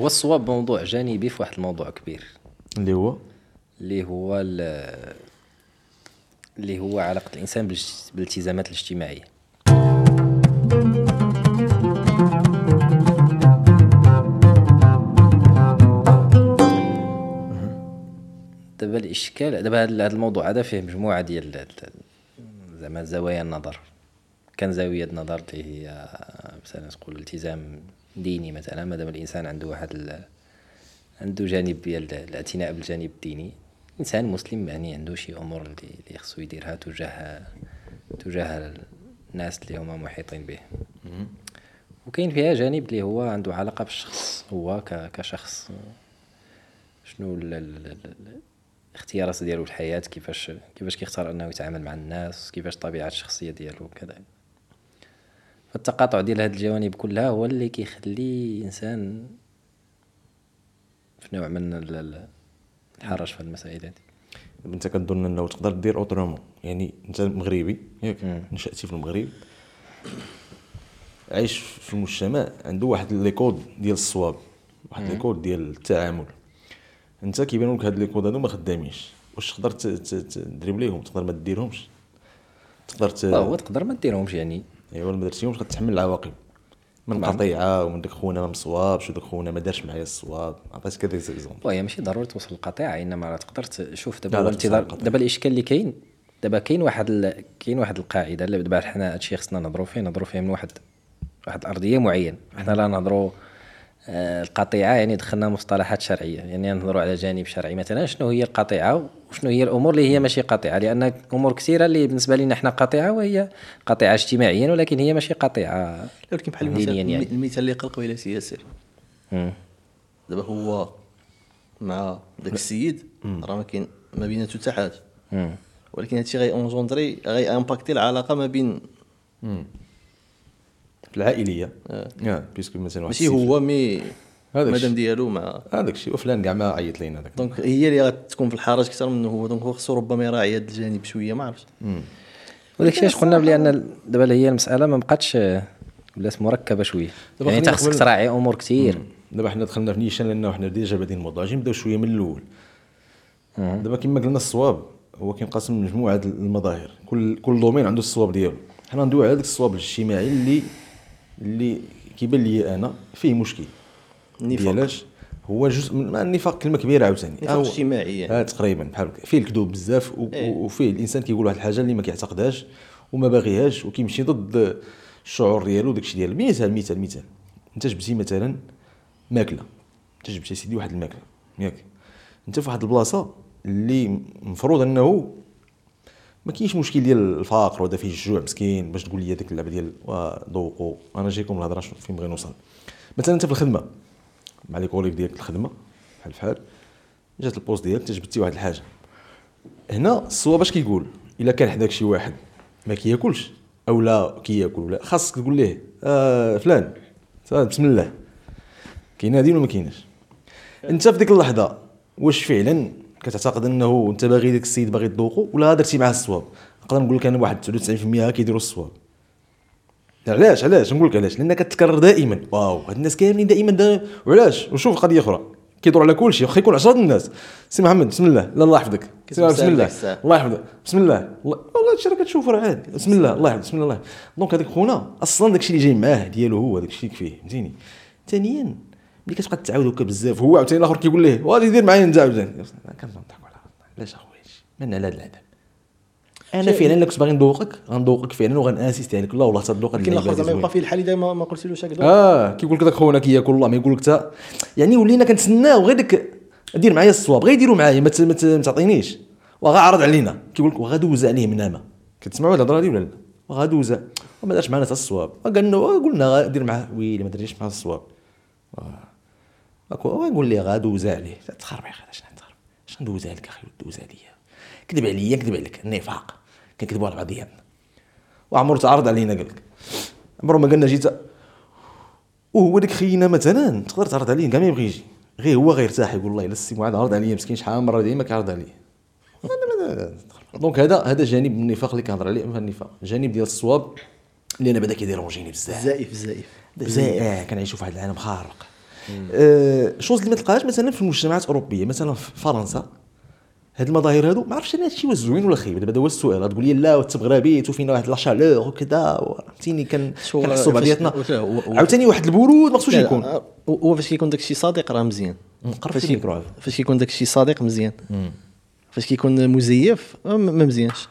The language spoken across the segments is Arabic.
هو الصواب موضوع جانبي في واحد الموضوع كبير. اللي هو؟ اللي هو ال- اللي هو علاقة الإنسان بالاجت- بالالتزامات الاجتماعية. دابا الإشكال دابا هاد هاد الموضوع هذا فيه مجموعة ديال ال- ال- زعما زوايا النظر. كان زاوية نظر اللي هي مثلا تقول التزام ديني مثلا مادام الإنسان عنده واحد ال- عنده جانب ديال الاعتناء بالجانب الديني إنسان مسلم يعني عنده شي أمور اللي خصو يديرها تجاه تجاه الناس اللي هما محيطين به. وكاين فيها جانب اللي هو عنده علاقة بالشخص هو كشخص. شنو ال- ال- ال- ال- الاختيارات ديالو في الحياة كيفاش كيفاش كيختار أنه يتعامل مع الناس كيفاش طبيعة الشخصية ديالو وكذا فالتقاطع ديال هاد الجوانب كلها هو اللي كيخلي إنسان في نوع من ال- ال- الحرج في المسائل هادي. انت كتظن أنه تقدر دير autrement يعني أنت مغربي ياك؟ نشاتي في المغرب. عايش في المجتمع عنده واحد les codes ديال الصواب واحد les codes ديال التعامل. أنت كيبانوا لك هاد les codes هادو ما خدامينش. واش تقدر ت- ت- تديرليهم تقدر ما ديرهمش. تقدر ت... آه، هو تقدر ما ديرهمش يعني ايوا ما درتيهمش غتحمل العواقب. من قطيعة ومن داك خونا ما مصوابش وداك خونا ما دارش معايا الصواب. عطيتك هذا exemple وهي ماشي ضروري توصل للقطيعة إنما راه تقدر تشوف دابا الانتظار. دابا الإشكال اللي كاين دابا كاين واحد ال... كاين واحد القاعدة اللي دابا حنا هادشي خصنا نهضروا فيه نهضروا فيه من واحد واحد الأرضية معينة حنا لا نهضروا القطيعة يعني دخلنا مصطلحات شرعية. يعني نهضروا على جانب شرعي. مثلا شنو هي القطيعة وشنو هي الأمور اللي هي ماشي قطيعة؟ لأن أمور كثيرة اللي بالنسبة لنا إحنا قطيعة وهي قطيعة اجتماعيا ولكن هي ماشي قطيعة ولكن بحال المثال يعني. المثال اللي قال قبيلة سي ياسر. دابا هو مع داك السيد راه ما كاين ما بيناتو حتى حاجة. ولكن هادشي غي engendrer غي impacter العلاقة ما بين العائليه آه. puisque مثلا واحد ماشي هو mais هذاك مادام الشيء. ديالو مع هذاك الشيء وفلان كاع ما عيط لينا داك donc هي اللي غتكون في الحرج أكثر منه هو donc هو خصو ربما يراعي هذا الجانب شوية ما عرفتش. وداك الشيء اش قلنا بلي أن دابا هي المسألة ما بقاتش ولات مركبة شوية. يعني انت خصك تراعي أمور كثير دابا حنا دخلنا في نيشان لأنه حنا déjà بادين الموضوع أجي نبداو شوية من الأول. دابا كما قلنا الصواب هو كينقسم من مجموعه المظاهر. كل كل domaine عنده الصواب ديالو. حنا ندوي على داك الصواب الاجتماعي اللي اللي كيبان لي أنا فيه مشكل النفاق. ديالاش هو جزء من ما النفاق كلمة كبيرة عاوتاني نفاق اجتماعي يعني. آه تقريبا بحال فيه الكذوب بزاف و- إيه. وفيه الإنسان كيقول واحد الحاجة اللي ما كيعتقدهاش وما باغيهاش وكيمشي ضد الشعور ديالو داكشي ديالو مثال مثال مثال أنت جبتي مثلا ماكلة أنت جبتي سيدي واحد الماكلة ياك أنت في واحد البلاصة اللي مفروض أنه ما كاينش مشكل ديال الفقر ولا فيه الجوع مسكين باش تقول لي ديك اللعبة ديال ذوقوا أنا جايكم الهضرة فين بغي نوصل. مثلا أنت في الخدمة مع لي كوليك ديالك الخدمة بحال بحال جات البوست ديالك أنت جبتي واحد الحاجة. هنا الصواب اش كيقول؟ إلا كان حداك شي واحد ما كياكلش أو لا كياكل ولا خاصك تقول ليه آه فلان بسم الله. كاين هادي ولا ما كايناش؟ أنت في ديك اللحظة واش فعلا كتعتقد أنه أنت باغي داك السيد باغي تذوقو ولا درتي معاه الصواب؟ نقدر نقول لك أنا واحد 99% كيديروا الصواب. علاش؟ علاش؟ نقول لك علاش؟ لأن كتكرر دائما. واو هاد الناس كاملين دائما دا... وعلاش؟ وشوف قضية أخرى. كيدور على كل شيء واخا يكون 10 الناس. سي محمد بسم الله. لا الله يحفظك. بسم الله. الله يحفظك. بسم الله. الله- والله هادشي راه كتشوفه راه عادي بسم الله. الله يحفظك. بسم الله. donc هذاك خونا أصلا داكشي اللي جاي معاه ديالو هو داكشي اللي كفيه. فهمتيني؟ ثانيا ملي كتبقى تعاود هكا بزاف هو عاوتاني الآخر كيقول ليه وغادي دير معايا انت عاوتاني كنضحكوا على علاش أخويا؟ من على هذا العذاب. أنا فعلا الا كنت باغي نذوقك غندوقك فعلا وغن insisté عليك الله والله تذوق هاد لكن الآخر زعما يبقى. فيه الحال اذا ما قلتيلوش هكذا آه كيقول لك داك خونا كياكل الله ما يقول لك تا. يعني ولينا كنتسناو غير داك دير معايا الصواب غير يديروا معايا ما تعطينيش. وغا عرض علينا. كيقول لك وغادوز عليه من هنا. كتسمعوا الهضرة هادي ولا لا؟ وغادوز وما دارش معنا حتى الصواب. قلنا غا- دير معاه. ويلي ما درتيش معاه الصواب. قول لي غادوز عليه تخرب يا أخي اش نهضر اش ندوز عليك أخي؟ دوز عليا كذب عليا كذب عليك. النفاق. كنكذبوا على بعضياتنا وعمرو تعرض علينا قال لك. عمرو ما قالنا جيت. وهو داك خينا مثلا. تقدر تعرض عليه؟ كاع ما يبغي يجي. غير هو غيرتاح يقول والله الا السي معاذ عرض عليا مسكين شحال من مرة ديما كيعرض عليا donc هذا هذا جانب من النفاق اللي كنهضر عليه. من النفاق. جانب ديال الصواب اللي أنا بدا كي dérangeني بزاف. زائف زائف. آه كنعيشوا في واحد العالم خارق. choses اللي ما تلقاهاش مثلا في المجتمعات الأوروبية مثلا في فرنسا. هاد المظاهر هادو ما عرفتش أنا هادشي واش زوين ولا خايب دابا هذا هو السؤال. غتقول لي la gravité وفينا واحد la chaleur وكذا فهمتيني كنحسوا بعضياتنا. عاوتاني واحد البرود ما خصوش يكون. هو فاش كيكون داك الشيء صادق راه مزيان. فاش. فاش كيكون داك الشيء صادق مزيان. فاش كيكون مزيف آه، ما مزيانش.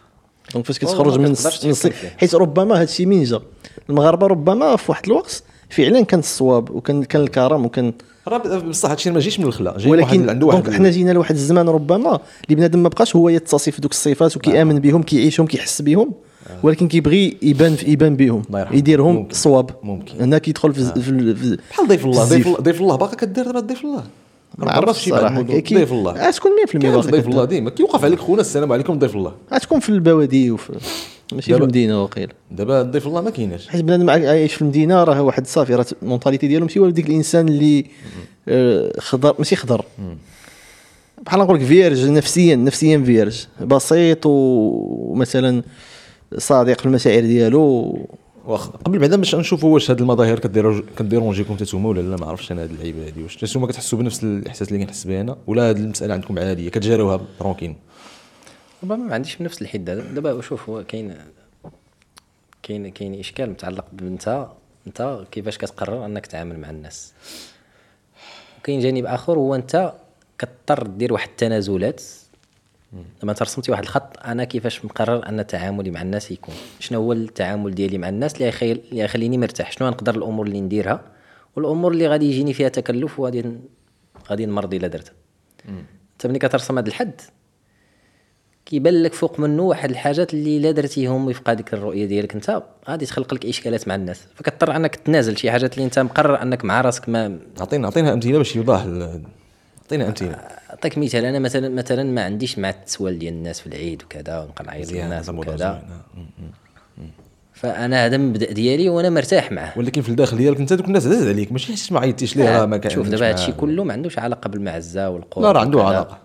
donc فاش كتخرج من. حيت ربما هذا الشيء من جا المغاربة ربما في واحد الوقت فعلا كان الصواب وكان كان الكرم وكان راه بصح هادشي ما جايش من الخلا جاي من واحد ولكن عنده واحد حنا جينا لواحد الزمان ربما اللي بنادم ما بقاش هو يتصف دوك الصفات وكيامن بهم كيعيشهم كيحس بهم ولكن كيبغي يبان في يبان بهم. يديرهم ممكن. صواب ممكن. هنا كيدخل في, في, في, في بحال ضيف الله ضيف. الله ضيف الله باقي كدير دابا ضيف الله ما عرفتش. كي- ضيف الله آه، تكون 100% كاين باقي ضيف. الله ديما كيوقف عليك خونا السلام عليكم ضيف الله غتكون في البوادي وفي ماشي في المدينة وقيل. دابا ضيف الله ما كايناش. حيت بنادم عايش في المدينة راه واحد صافي راه ال mentalité ديالو ماشي هو ديك الإنسان اللي آه، خضر ماشي خضر. بحال نقول لك vierge نفسيا نفسيا vierge. بسيط ومثلا صادق في المشاعر ديالو. واخا. قبل بعدا باش نشوفوا واش هاد المظاهر كديرو كي dérangeكم حتى نتوما ولا لا؟ ما عرفتش أنا هاد اللعيبة هادي واش. نتوما كتحسوا بنفس الإحساس اللي كنحس به أنا؟ ولا هاد المسألة عندكم عادية؟ كتجاروها tranquille ربما ما عنديش بنفس الحدة. دابا شوف هو كاين كاين كاين إشكال متعلق بانت أنت كيفاش كتقرر أنك تتعامل مع الناس؟ وكاين جانب آخر هو أنت كضطر دير واحد التنازلات. لما ترسمتي واحد الخط أنا كيفاش مقرر أن تعاملي مع الناس يكون؟ شنو هو التعامل ديالي مع الناس اللي يخيل اللي يخليني مرتاح؟ شنو نقدر الأمور اللي نديرها؟ والأمور اللي غادي يجيني فيها تكلف وغادي غادي نمرض إلا درتها. أنت ملي كترسم هذا الحد كيبان لك فوق منه واحد الحاجات اللي لا درتيهم وفق هذيك الرؤية ديالك انت غادي تخلق لك إشكالات مع الناس. فكضطر أنك تنازل شي حاجات اللي انت مقرر أنك مع راسك ما عطينا عطينا أمثلة باش يوضح عطينا أمثلة. أعطيك مثال أنا مثلا مثلا ما عنديش مع التسوال ديال الناس في العيد وكذا ونبقى نعيط للناس وكذا. آه. فأنا هذا المبدا ديالي وأنا مرتاح معه ولكن في الداخل ديالك انت دوك الناس عزاز عليك ماشي حيت ما عيطتيش ليه راه ما كان شوف دابا هادشي كله ما عندوش علاقة بالمعزة والقرب لا راه عنده. علاقة.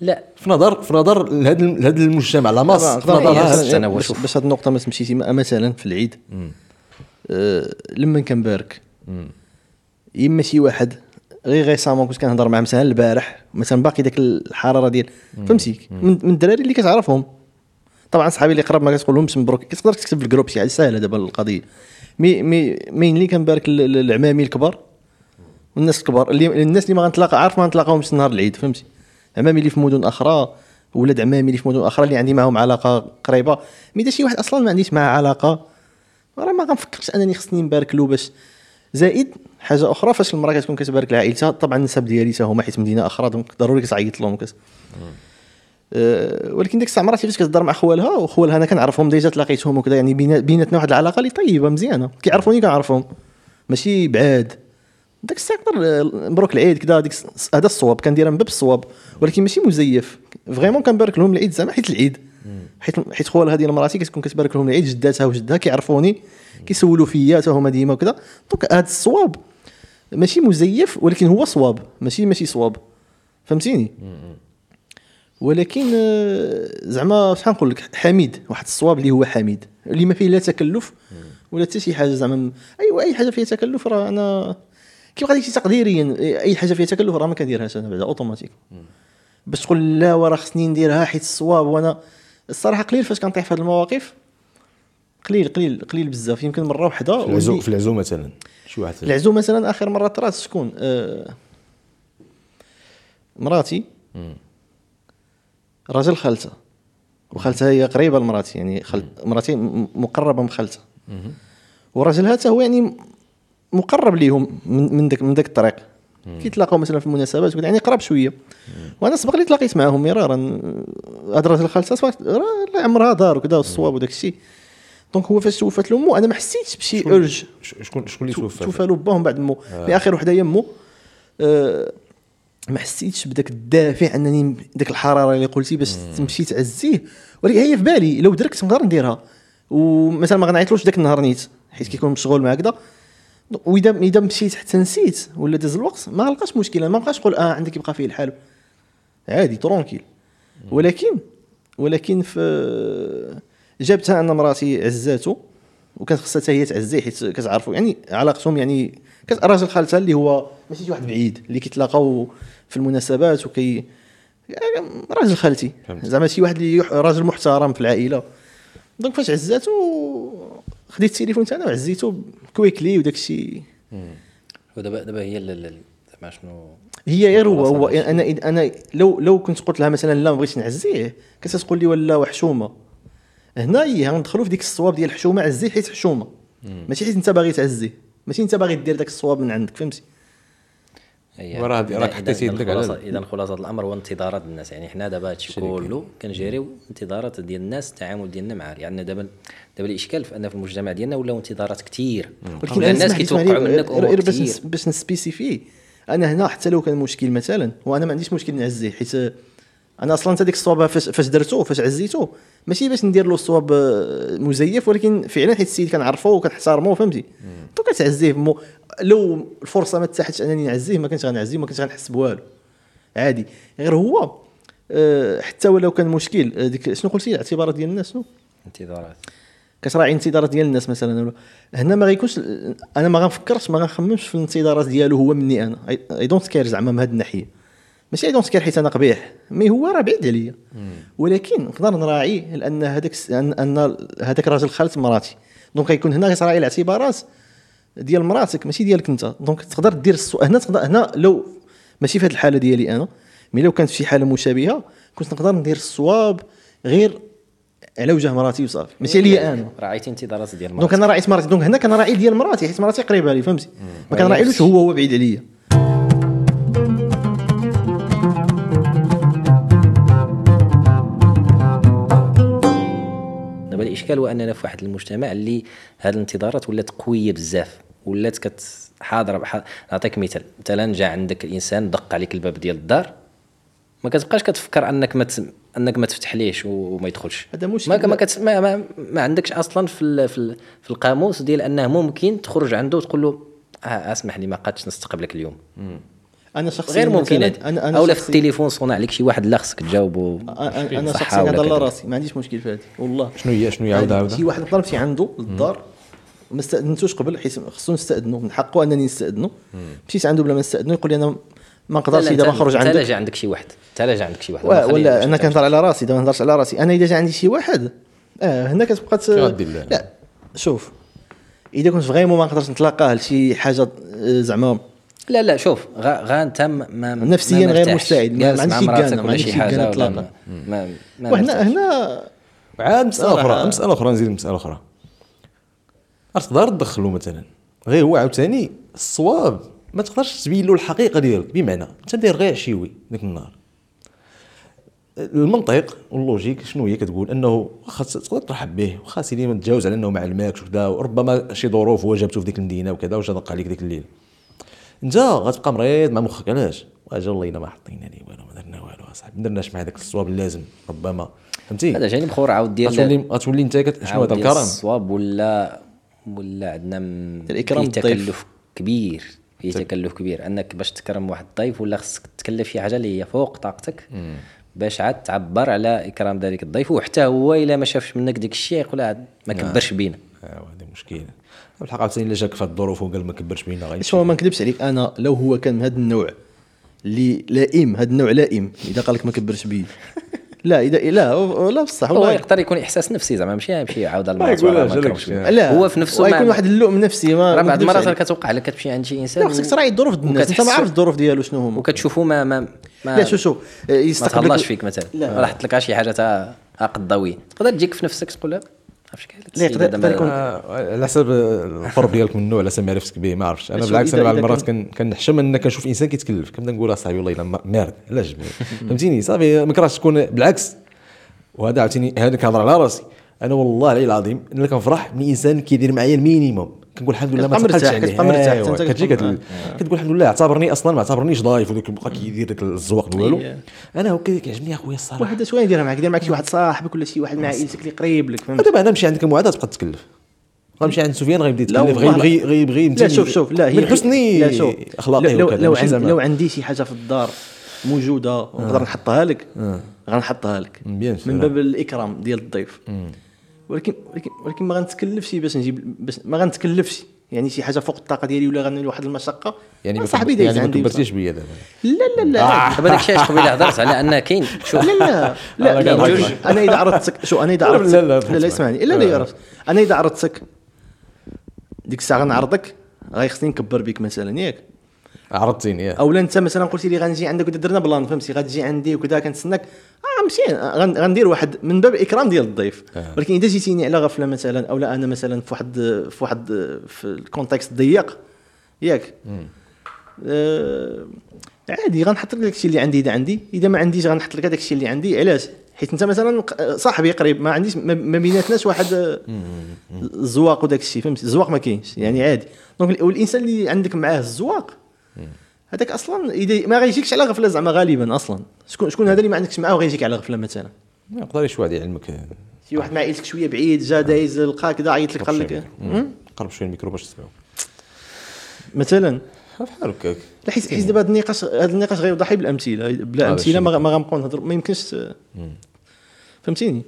لا. في نظر في نظر هذا هذا المجتمع لا ماس في نظر باش-. باش هاد النقطة ما تمشيش مثلا في العيد آه، لما كنبارك يما شي واحد غير ريسامون كنت كنهضر مع مثلا البارح مثلا باقي داك الحرارة ديال فهمتي؟ من من الدراري اللي كتعرفهم. طبعا صحابي اللي قرب ما كتقول لهمش مبروك كتقدر تكتب في الجروب شي حاجة ساهله دابا القضية. مي مي مين اللي كنبارك العمامي الكبار والناس الكبار اللي الناس اللي ما غنتلاقى عارف ما غنتلاقاهمش نهار العيد فهمتي؟ عمامي اللي في مدن أخرى ولاد عمامي اللي في مدن أخرى اللي عندي معاهم علاقة قريبة. mais شي واحد أصلا ما عنديش معاه علاقة راه ما غنفكرش أنني خصني نبارك له باش زائد حاجة أخرى فاش المرأة كتكون كتبارك لعائلتها طبعا النسب ديالي حتى هما حيت مدينة أخرى donc ضروري كتعيط لهم وكت أه ولكن ديك الساعة مراتي فاش كتهضر مع خوالها وخوالها أنا كنعرفهم déjà تلاقيتهم وكذا يعني بينا- بيناتنا واحد العلاقة اللي طيبة مزيانة. كيعرفوني كنعرفهم. ماشي بعاد. داك الساعة نقدر آه، مبروك العيد كذا ديك الس- هذا الصواب كنديرها من باب الصواب ولكن ماشي مزيف. vraiment كنبارك لهم العيد زعما حيت العيد. حيت حيت خوالها ديال مراتي كتكون كتبارك لهم العيد جداتها وجدها كيعرفوني كيسولوا فيا حتى هما ديما وكذا donc هذا الصواب ماشي مزيف ولكن هو صواب. ماشي ماشي صواب. فهمتيني؟ ولكن آه، زعما شحال نقول لك حميد واحد الصواب اللي هو حميد اللي ما فيه لا تكلف ولا حتى شي حاجة زعما ايوا أي حاجة فيها تكلف راه أنا كيبقى داكشي تقديريا أي حاجة فيها تكلف راه ما كنديرهاش أنا بعدا أوتوماتيك. باش تقول لا وراه خصني نديرها حيت الصواب وأنا الصراحة قليل فاش كنطيح في هذه المواقف. قليل قليل قليل بزاف يمكن مرة واحدة في العزو في العزو مثلا شي واحد العزو مثلا آخر مرة طرات شكون؟ آه مراتي. راجل خالتها وخالتها هي قريبة لمراتي يعني خل... مراتي مقربة من خالتها وراجلها حتى هو يعني مقرب ليهم من من ذاك من ذاك الطريق. كيتلاقاو مثلا في المناسبات يعني قراب شوية. وأنا سبق لي تلاقيت معاهم مرارا. خالتها سبق راه الله عمرها دار وكذا والصواب وداك الشيء. donc هو فاش توفات لامو أنا ما حسيتش بشي urge شكون شكون اللي توفى؟ توفى له باهم بعد مو. في اخر وحدة هي مو. آه ما حسيتش بداك الدافع أنني داك الحرارة اللي قلتي باش تمشي تعزيه ولكن هي في بالي لو دركت نقدر نديرها. ومثلا ما غنعيطلوش داك النهار نيت حيت كيكون مشغول مع هكذا. واذا إذا مشيت حتى نسيت ولا داز الوقت ما غلقاش مشكلة ما بقاش نقول آه عندك يبقى فيه الحال. عادي tranquille. ولكن ولكن في جابتها أن مراتي عزاتو وكانت خصها حتى هي تعزيه حيت كتعرفوا يعني علاقتهم يعني راجل خالتها اللي هو ماشي شي واحد بعيد اللي كيتلاقاو في المناسبات وكي يعني راجل خالتي. زعما شي واحد اللي راجل محترم في العائلة. donc فاش عزاتو خديت التليفون تاعنا وعزيتو كويكلي وداك الشيء ودابا دابا هي زعما شنو؟ هي غير هو هو أنا أنا لو لو كنت قلت لها مثلا لا ما بغيتش نعزيه كتقول لي ولا وحشومة. هنا هي غندخلوا في ديك الصواب ديال الحشومه عزيه حيت حشومة. ماشي حيت أنت باغي تعزيه ماشي أنت باغي دير داك الصواب من عندك فهمتي؟ وراه راك إذا- حطيتي إذا يدك على إذا خلاصه الأمر هو انتظارات الناس. يعني حنا دابا هادشي كله كنجريو انتظارات ديال الناس التعامل ديالنا مع يعني دابا دابا الإشكال في أن في المجتمع ديالنا ولاو انتظارات كثير ولكن الناس كيتوقعوا منك أمور كثير باش نسpécifier. أنا هنا حتى لو كان مشكل مثلا وأنا ما عنديش مشكل نعزيه حيت أنا أصلا حتى ديك الصواب فاش درتو فاش عزيتو ماشي باش ندير له الصواب آه، مزيف ولكن فعلا حيت السيد كنعرفو وكنحترمو فهمتي؟ donc كتعزيه مو لو الفرصة ما تاحتش انني نعزيه ما كنتش غنعزيه ما كنتش غنحس بوالو. عادي. غير هو آه، حتى ولو كان مشكل آه، ديك شنو قلتي؟ الاعتبارات ديال الناس شنو؟ انتظارات. كتراعي الانتظارات ديال الناس مثلا هنا ما غيكونش أنا ما غنفكرش ما غنخممش في الانتظارات ديالو هو مني أنا. I don't care زعما من هذه الناحية. ماشي I don't care حيت أنا قبيح. mais هو راه بعيد عليا. ولكن نقدر نراعي لأن هذاك ان هذاك راجل خالت مراتي. donc غيكون هنا كتراعي الاعتبارات ديال مراتك ماشي ديالك أنت. donc تقدر دير السؤال هنا تقدر هنا لو ماشي في هذه الحالة ديالي أنا mais لو كانت في حالة مشابهة كنت نقدر ندير الصواب غير على وجه مراتي وصافي. ماشي عليا أنا. راعيتي انتظارات ديال donc مراتك. أنا راعيت مراتي. donc هنا كنراعي ديال مراتي حيت مراتي قريبة لي فهمتي؟ ما كنراعيلوش هو هو بعيد عليا. الاشكال هو اننا في واحد المجتمع اللي هذه الانتظارات ولات قوية بزاف ولات كت حاضره بحال نعطيك مثال مثلا جا عندك الانسان دق عليك الباب ديال الدار ما كتبقاش كتفكر أنك ما ت... أنك ما تفتحليش وما يدخلش. هذا مشكل. ما ما, كت... ما, ما, ما عندكش أصلا في ال... في, ال... في القاموس ديال أنه ممكن تخرج عنده وتقول له آه أسمح لي ما قادش نستقبلك اليوم. أنا شخصيا غير ممكن هذا أنا أنا اولا في التليفون صونع عليك شي واحد لا خصك تجاوبه أنا أنا شخصيا كذا. راسي ما عنديش مشكل في هذه والله. شنو هي شنو هي عاود شي عاود واحد نقدر نمشي عنده للدار ما استاذنتوش قبل حيت خصو نستأذنو من حقه أنني نستأذنو. مشيت عنده بلا ما نستأذنو يقول لي أنا ما نقدرش دابا أنت- نخرج عندك جا عندك شي واحد انت لا جا عندك شي واحد. ولا أنا. كنهضر على راسي دابا ما نهضرش على راسي أنا إذا جا عندي شي واحد. آه هنا كتبقى ت... لا شوف إذا كنت فريمون ما نقدرش نتلاقاه لشي حاجة آه، زعما لا لا شوف غا, غا انت ما نفسياً ما غير. مستعد، ما- عنديش مع شي مراتك كان، ما ولا عنديش حاجة ما وهنا. هنا عاد مسألة. أخرى مسألة أخرى نزيد مسألة أخرى. تقدر تدخلو مثلا. غير هو عاوتاني الصواب. ما تقدرش تبين له الحقيقة ديالك بمعنى أنت داير غير عشيوي ذاك النهار. المنطق واللوجيك شنو هي كتقول؟ أنه واخا تقدر ترحب به واخا سيدي ما تجاوز على أنه ما علمكش وكذا وربما شي ظروف هو جابته في ديك المدينة وكذا وجا دق عليك ديك الليل انت غتبقى مريض مع مخك علاش؟ واجا والله إلا ما حطينا لي والو ما درنا والو اصاحبي ما درناش مع داك الصواب اللازم ربما. فهمتي؟ هذا جاني بخور عاود ديال غتولي غتولي انت. شنو هذا الكرم؟ الصواب ولا ولا عندنا م- الإكرام فيه بالضيف. تكلف كبير فيه تكلف كبير. أنك باش تكرم واحد الضيف ولا خصك تكلف شي حاجة اللي هي فوق طاقتك باش عاد تعبر على إكرام ذلك الضيف. وحتى هو إلا ما شافش منك داك الشيء يقول ما كبرش بينا. ايوا هذه مشكلة. بالحق عاوتاني إلا جاك في هاد الظروف وقال ما كبرش بينا غير شوف ما نكذبش عليك أنا لو هو كان من هذا النوع اللي لائم هذا النوع لائم إذا قال لك ما كبرش بيه. لا إذا لا لا بصح هو والله. يقدر يكون إحساس نفسي زعما ماشي يمشي يعاود ما بيه. لا هو في نفسه ويكون ما- واحد اللؤم نفسي ما راه ما بعض المرات. كتوقع لك كتمشي عند شي إنسان لا خصك تراعي الظروف ديال الناس. أنت ما عارف الظروف ديالو شنو هما. وكتشوفوا ما ما ما لا شوف ما يستقبلك تهلاش فيك مثلا. لا. راه حط لك شي حاجة تاع قضاوي تقدر تجيك في نفسك تقول عرفتش لا، آه، على حسب القرب ديالك منه على حسب معرفتك به ما عرفتش. أنا بالعكس أنا بعض المرات كنحشم إن كنشوف إنسان كيتكلف. كنبدا نقول أصاحبي والله إلا ما- مارد علاش فهمتيني؟ صافي ما كرهتش تكون بالعكس. وهذا عاوتاني هذا كنهضر على راسي. أنا والله العلي العظيم أنا كنفرح من انسان كيدير معايا المينيموم كنقول الحمد لله ما تقلتش عليه. كتجي كتقول الحمد لله اعتبرني أصلا ما اعتبرنيش ضايف وذاك بقى كيدير داك الزواق ديالو إيه. أنا هكا كيعجبني أخويا الصراحة. وهذا شوية يديرها معك يدير معك شي واحد صاحبك ولا شي واحد مع عائلتك اللي قريب لك فهمت؟ دابا أنا نمشي عندك المعادة تبقى تكلف. غنمشي عند سفيان غيبدا يتكلف غيبغي غيبغي لا شوف شوف لا هي من حسن لا شوف. اخلاقه لو لو, لو عندي شي حاجة في الدار موجودة ونقدر نحطها لك غنحطها لك. سور. من باب الإكرام ديال الضيف. ولكن ولكن ولكن ما غنتكلفش باش نجيب باش ما غنتكلفش. يعني شي حاجة فوق الطاقة ديالي ولا غنولي واحد المشقة يعني آه ما صاحبي دايز يعني ما كبرتيش بيا دابا. لا لا لا. عادي. دابا داك الشيء علاش قبيلة هضرت على ان كاين. شوف. لا لا. لا لا. أنا إذا عرضتك شو أنا إذا عرضتك لا، لا، لا لا اسمعني. لا لا رجل أنا إذا عرضتك ديك الساعة غنعرضك غيخصني نكبر بك مثلا ياك. عرضتيني ياه. اولا أنت مثلا قلتي لي غنجي عندك ودا درنا بلان فهمتي غتجي عندي وكذا كنتسناك. آه غن- غندير واحد من باب الاكرام ديال الضيف. آه. ولكن إذا جيتيني على غفلة مثلا أو لا أنا مثلا في واحد في واحد في ال contexte ضيق ياك. آه عادي غنحط لك داكشي اللي عندي. إذا عندي إذا ما عنديش غنحط لك هذاك الشيء اللي عندي. علاش؟ حيت أنت مثلا ق- صاحبي قريب ما عنديش ما بيناتناش واحد آه، الزواق وداك الشيء فهمتي؟ الزواق ما كاينش يعني عادي. donc والإنسان اللي عندك معاه الزواق هذاك أصلا ما غيجيكش على غفلة زعما غالبا أصلا. شكون شكون هذا اللي ما عندكش معاه وغيجيك على غفلة مثلا؟ يقدر يشوى هذه علمك. شي واحد ما عائلتك شوية بعيد جا دايز لقاك كذا عيط لك قال لك؟ قرب شوية الميكرو باش تسمعوا مثلا؟ بحال هكاك. حيت حيت دابا هذا النقاش هذا النقاش غيوضح بالأمثلة. بلا أمثلة ما, ما غنبقاو نهضروا ما يمكنش فهمتيني؟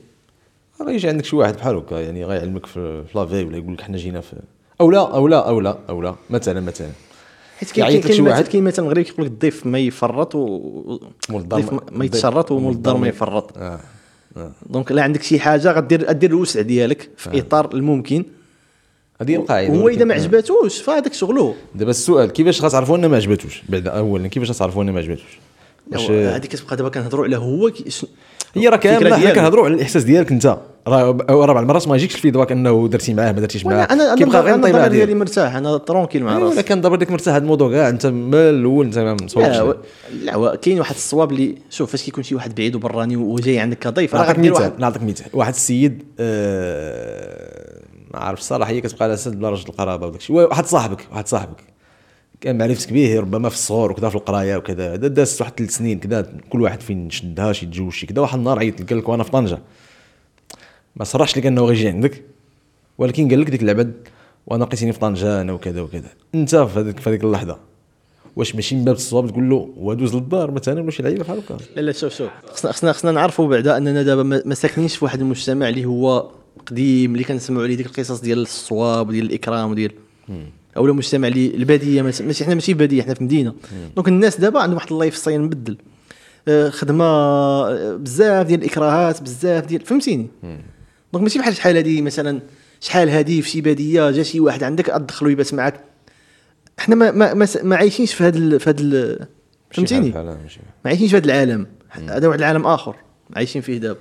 غيجي عندك شي واحد بحال هكا يعني غيعلمك في في لافي ولا يقول لك حنا جينا في أو لا أو لا أو لا أو لا. مثلا مثلا. حيت لك كاين شي واحد. كاين مثلا المغرب كيقول لك الضيف ما يفرط و مول الدار الضيف ما- يتشرط ومول الدار ما يفرط. آه. آه. donc لا عندك شي حاجة غدير غدير الوسع ديالك في إطار الممكن. هذه هي القاعدة. هو إذا ما عجباتوش فهذاك شغله. دابا السؤال كيفاش غتعرفوا ان ما عجبتوش؟ بعد اولا كيفاش غتعرفوا ان ما هو هذه كتبقى دابا كنهضروا على هو كي- شن- هي راه كاملة حنا. كنهضروا على الإحساس ديالك أنت. راه بعض المرات ما يجيكش في دواك أنه درتي معاه ما درتيش معاه. أنا كيبقى غير الضمير ديالي مرتاح أنا ترونكيل مع ايوا راسي. ولا كان دابا ديك مرتاح هذا الموضوع كاع أنت من الأول أنت ما مصورش لا كاين واحد الصواب اللي شوف فاش كيكون شي واحد بعيد وبراني وجاي عندك كضيف نعطيك مثال واحد نعطيك مثال. واحد السيد آه، ما عارف الصراحه هي كتبقى على سد بلا رجل القرابة وداك الشيء واحد صاحبك واحد صاحبك. كان معرفتك به ربما في الصغر وكذا في القراية وكذا. دا- دازت واحد ثلاث سنين كذا كل واحد فين شدها شي تزوج شي كذا. واحد النهار عيط قال لك وأنا في طنجة. ما صرحش لك انه غيجي عندك ولكن قال لك ديك العبد وأنا لقيتيني في طنجة أنا وكذا وكذا. انت في هذيك في هذيك اللحظة. واش ماشي من باب الصواب تقول له ودوز للدار مثلا ولا شي لعيبة بحال هكا لا لا شوف شوف. خصنا خصنا خصنا نعرفوا بعدا أننا دابا ما ساكنينش في واحد المجتمع اللي هو قديم اللي كنسمعوا عليه ديك القصص ديال الصواب وديال الإكرام وديال اولا مجتمع اللي البادية ماشي حنا ماشي بادية حنا في مدينة. donc الناس دابا عندهم واحد ال lifestyle مبدل. آه، خدمة آه، بزاف ديال الإكراهات بزاف ديال فهمتيني؟ donc ماشي بحال شحال هذه مثلا شحال هذه في شي بادية جا شي واحد عندك ادخلو يبات معاك. حنا ما ما ما, ما عايشينش في هذا في هذا فهمتيني ما عايشينش في هذا العالم. هذا واحد العالم آخر. عايشين فيه دابا.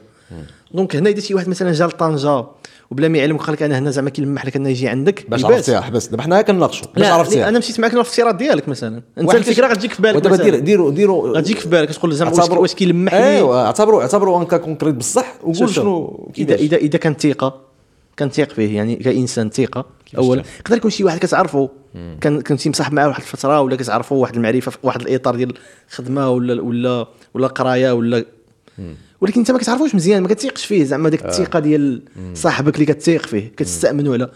donc هنا إذا شي واحد مثلا جا لطنجه وبلا ما يعلمك قال لك أنا هنا زعما كيلمح لك أنه يجي عندك باش يبات. عرفتيها حبس دابا حنا كنناقشوا باش عرفتيها أنا مشيت معك في الافتراض ديالك مثلا أنت الفكرة غتجيك في بالك ودابا. دير ديروا ديروا غتجيك في بالك تقول زعما واش كيلمح لي ايوا اعتبروا اعتبروا ان cas concret بصح وقول. شنو اذا اذا إذا كان ثقة كنثيق فيه يعني كإنسان ثقة اولا؟ يقدر يكون شي واحد كتعرفه كان كنتي مصاحب معاه واحد الفترة ولا كتعرفوا واحد المعرفة في واحد الإطار ديال الخدمة ولا ولا ولا قرايه ولا ولكن انت ما كتعرفوش مزيان ما كتثيقش فيه. زعما ديك الثقة ديال صاحبك اللي كتثيق فيه كتستامنوا على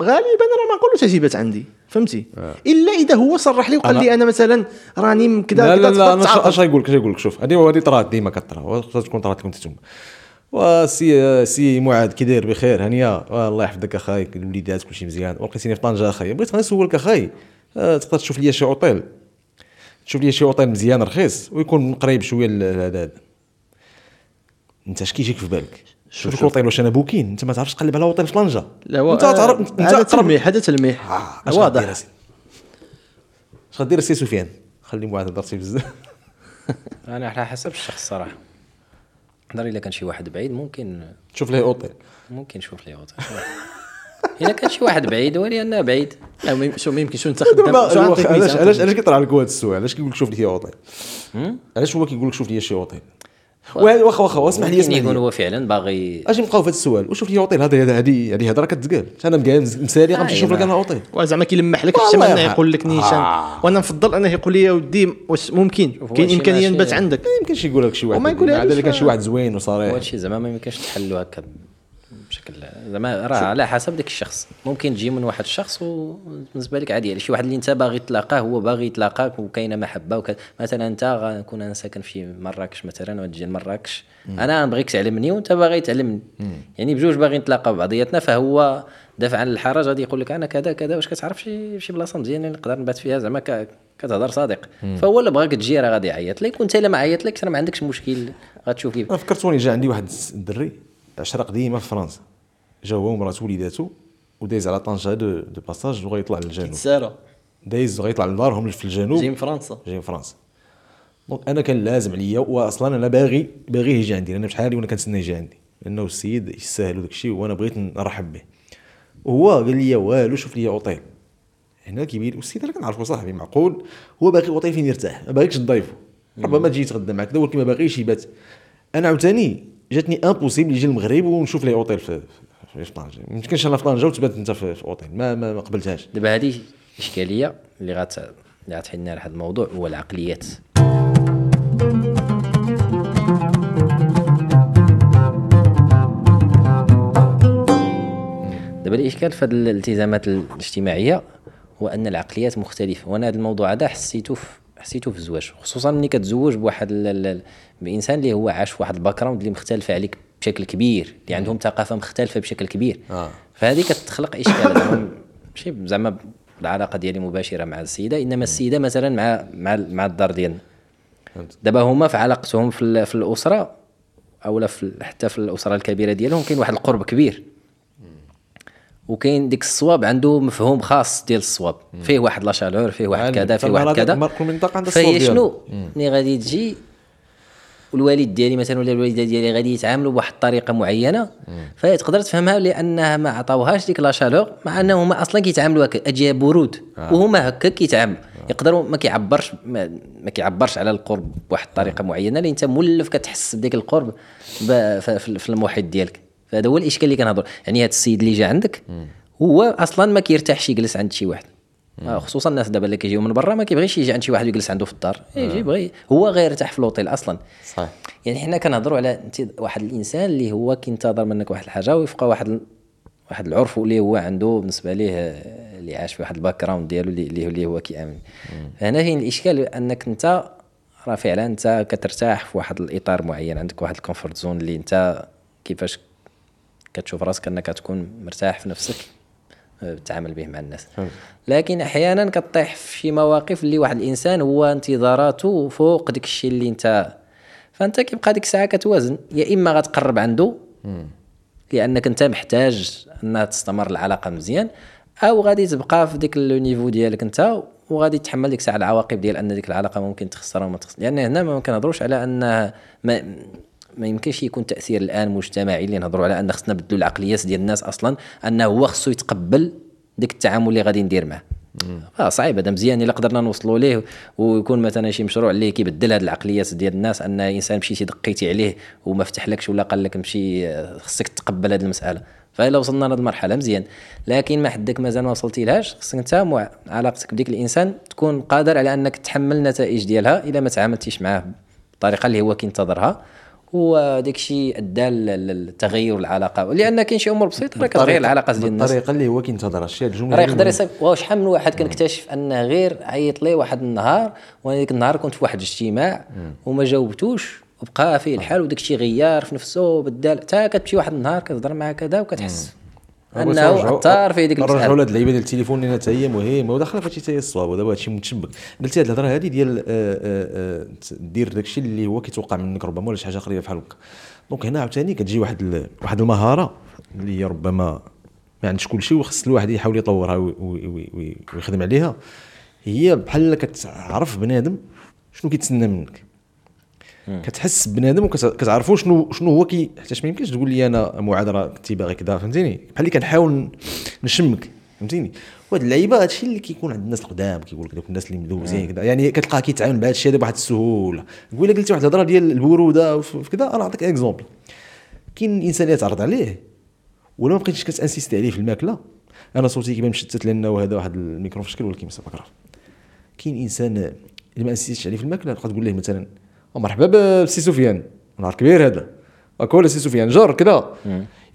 غالبا راه ما نقولوش اجيبات عندي فهمتي؟ إلا إذا هو صرح لي وقال لي أنا مثلا راني كذا لا لا لا أنا. أش غيقول لك أش غيقول لك شوف هذه هذه طرات ديما كطرا تكون طرات لكم أنتم وسي سي معاذ كي داير بخير هانيه الله يحفظك أخاي الوليدات كلشي مزيان. ولقيتيني في طنجة أخاي. بغيت غير نسولك أخاي. آه، تقدر تشوف لي شي اوتيل تشوف لي شي اوتيل مزيان رخيص ويكون قريب شوية لهذا هذا انت اش كيجيك في بالك؟ شوف الاوتيل واش أنا booking. انت ما تعرفش تقلب على اوتيل في طنجه لا هو انت تعرف انت هذا تلميح هذا تلميح. غدير واضح. أسي؟ اش غدير السي سفيان؟ خلي معاذ هضرتي بزاف أنا على حسب الشخص صراحة نهار الا كان شي واحد بعيد ممكن شوف ليه اوتيل ممكن نشوف ليه اوتيل الا كان شي واحد بعيد بعيد. لا ما يم- شو ما يمكنش انت خدام شو نعطيك علاش مثال؟ علاش علاش كيطرح لك هذا السؤال؟ علاش كيقول لك شوف لي شي اوتيل علاش هو كيقول لك شوف لي شي واحد واخا واخا اسمح لي اسمح يكون لي. هو فعلا باغي أجي نبقاو في هذا السؤال. وشوف لي اوتيل هذا هذا- هذه هذه هضرة كتقال. أنا مقال مسالي غنمشي نشوف لك أنا اوتيل وزعما كيلمح لك حتى ما انه. يقول لك نيشان. آه. وأنا نفضل أنه يقول لي يا ودي واش ممكن؟ كاين إمكانية نبات عندك. ما يمكنش يقول لك شي واحد ليش الا كان شي واحد زوين وصريح. هادشي زعما ما يمكنش تحلو هكا بشكل زعما راه على حسب داك الشخص. ممكن تجي من واحد الشخص وبالنسبه لك عادي شي واحد اللي انت باغي تلاقاه هو باغي يتلاقاك وكاينة محبة وكذا. مثلا انت غنكون أنا ساكن في مراكش مثلا وتجي لمراكش. أنا نبغيك تعلمني وانت باغي تعلمني. يعني بجوج باغي نتلاقاو بعضياتنا فهو دافع عن الحرج. غادي يقول لك أنا كذا كذا. واش كتعرف شي شي بلاصة مزيانة نقدر نبات فيها؟ زعما كتهضر صادق. فهو اللي بغاك تجي راه غادي يعيط لك. وانت إلا ما عيط لك راه ما عندكش مشكل. غتشوف كيف. فكرتوني جا عندي واحد الدري عشرة قديمة في فرنسا. جا هو ومراته وليداتو ودايز على طنجة de, de passage وغيطلع للجنوب. سارة. دايز غيطلع لدارهم في الجنوب. جاي من فرنسا. جاي من فرنسا. donc أنا كان لازم عليا واصلا أنا باغي باغي يجي عندي أنا بشحال وأنا كنتسنى يجي عندي. لأنه السيد يستاهل وداك الشيء وأنا بغيت نرحب به. وهو قال لي والو شوف لي اوطيل هنا كيبين والسيد أنا كنعرفو صاحبي معقول هو باغي اوطيل فين يرتاح؟ ما باغيكش تضيفو. ربما تجي يتغدى معك ولكن ما باغيش يبات أنا عاوتاني جاتني impossible يجي المغرب ونشوف ليه اوطيل في في طنجه ما يمكنش أنا في طنجه وتبات أنت في, أوطيل. ما ما, ما قبلتهاش. دابا هذه إشكالية اللي غات اللي غتحلنا لهذا الموضوع هو العقليات. دابا الإشكال في هذه الالتزامات الاجتماعية هو أن العقليات مختلفة. وأنا هذا الموضوع هذا حسيته حسيته في الزواج خصوصا ملي كتزوج بواحد بإنسان اللي هو عاش في واحد ال background اللي مختلفة عليك بشكل كبير اللي عندهم ثقافة مختلفة بشكل كبير. آه. فهذه كتخلق إشكال. ماشي زعما العلاقة ديالي مباشرة مع السيدة إنما السيدة مثلا مع مع مع الدار ديالنا. دابا هما في علاقتهم في, في الأسرة أو لا في حتى في الأسرة الكبيرة ديالهم كاين واحد القرب كبير. وكاين ديك الصواب عنده مفهوم خاص ديال الصواب. فيه واحد لا شالور فيه واحد يعني كذا فيه واحد كذا. فهي. شنو؟ ملي غادي تجي والوالد ديالي مثلا ولا الوالدة ديالي غادي يتعاملوا بواحد الطريقة معينة. فهي تقدر تفهمها لأنها ما عطاوهاش ديك لا شالور مع أنهم هما أصلا كيتعاملوا هكا أجي برود وهما هكا كيتعاملوا يقدروا ما كيعبرش ما, ما كيعبرش على القرب بواحد الطريقة معينة اللي أنت مولف كتحس بديك القرب في المحيط ديالك. فهذا هو الإشكال اللي كنهضر يعني هذا السيد اللي جا عندك هو أصلا ما كيرتاحش يجلس عند شي واحد. آه، خصوصا الناس دابا اللي كيجيو من برا ما كيبغيش يجي عند شي واحد ويجلس عنده في الدار. يجي يبغي. هو غير يرتاح في الأوتيل أصلا. صحيح. يعني حنا كنهضروا على أنت واحد الإنسان اللي هو كينتظر منك واحد الحاجة ويبقى واحد واحد العرف اللي هو عنده بالنسبة ليه آه، اللي عاش في واحد ال background ديالو اللي اللي اللي هو كيأمن. فهنا فين الإشكال؟ أنك أنت راه فعلا أنت كترتاح في واحد الإطار معين عندك واحد ال comfort zone اللي أنت كيفاش كتشوف راسك أنك تكون مرتاح في نفسك. تتعامل به مع الناس. لكن أحيانا كطيح في شي مواقف اللي واحد الإنسان هو انتظاراته فوق داك الشيء اللي أنت فأنت كيبقى ديك الساعة كتوازن. يا إما غتقرب عنده لأنك أنت محتاج انها تستمر العلاقة مزيان أو غادي تبقى في ديك لو نيفو ديالك أنت وغادي تحمل ديك الساعة العواقب ديال أن ديك العلاقة ممكن تخسرها وما تخسر. لأن هنا ما كنهضروش على ان ما ما يمكنش يكون تأثير الآن مجتمعي اللي نهضروا على أن خصنا نبدلوا العقليات ديال الناس أصلا أنه هو خصو يتقبل ديك التعامل اللي غادي ندير معاه. آه صعيب هذا مزيان إلا قدرنا نوصلوا ليه. ويكون مثلا شي مشروع اللي كيبدل هذه العقليات ديال الناس أن إنسان مشيتي دقيتي عليه وما فتحلكش ولا قال لك مشي آه، خصك تقبل هذه المسألة. فإلا وصلنا لهذه المرحلة مزيان. لكن ما حدك مازال ما وصلتي لهاش خصك أنت مع علاقتك بديك الإنسان تكون قادر على أنك تحمل النتائج ديالها إلا ما تعاملتيش معاه بالطريقة اللي هو كينتظرها. وداك الشيء أدى للتغير العلاقة لأن كاين شي أمور بسيطة راه كتغير العلاقة ديال الناس. الطريقة اللي هو كينتظرها. الشيء الجملة راه يقدر. يصيب. شحال من واحد كنكتشف انه غير عيط ليه واحد النهار وأنا ديك النهار كنت في واحد الاجتماع وما جاوبتوش وبقى فيه الحال وداك الشيء غيار في نفسه وبدال حتى كتمشي واحد النهار كتهضر معاه كذا وكتحس. أنه اثر فيه ديك المسألة. لهاد اللعيبة ديال التليفون لأن حتى هي مهمه وداخله فهادشي حتى هي الصواب ودابا هادشي متشبك. قلتي هاد الهضرة هادي ديال آه، آه، آه، دير داكشي اللي هو كيتوقع منك ربما ولا شي حاجة قريبة بحال هكا. donc هنا عاوتاني كتجي واحد واحد المهارة اللي هي ربما ما عندش كلشي وخص الواحد يحاول يطورها وي- وي- وي- وي- ويخدم عليها. هي بحال كتعرف بنادم شنو كيتسنى منك. كتحس بنادم وكتعرفوا شنو شنو هو كي حيتاش ما يمكنش تقول لي أنا معاذ راه كنتي باغي كذا فهمتيني؟ بحال اللي كنحاول نشمك فهمتيني؟ وهاد اللعيبة هادشي اللي كيكون عند الناس القدام كيقول لك دوك الناس اللي مدوزين كذا يعني كتلقاه كيتعامل بهذا الشيء هذا بواحد السهولة. نقول لك قلتي واحد الهضرة ديال البرودة في كذا أنا نعطيك exemple كاين الانسان اللي تعرض عليه ولا ما بقيتش كت insister عليه في الماكلة؟ أنا صوتي كيبان مشتت لأنه هذا واحد الميكرو في شكل ولكن كاين إنسان اللي ما insistéتيش عليه في الماكلة تبقى تقول له مثلا "أو مرحبا بسي سفيان. نهار كبير هذا. هاكا ولا سي سفيان جر كذا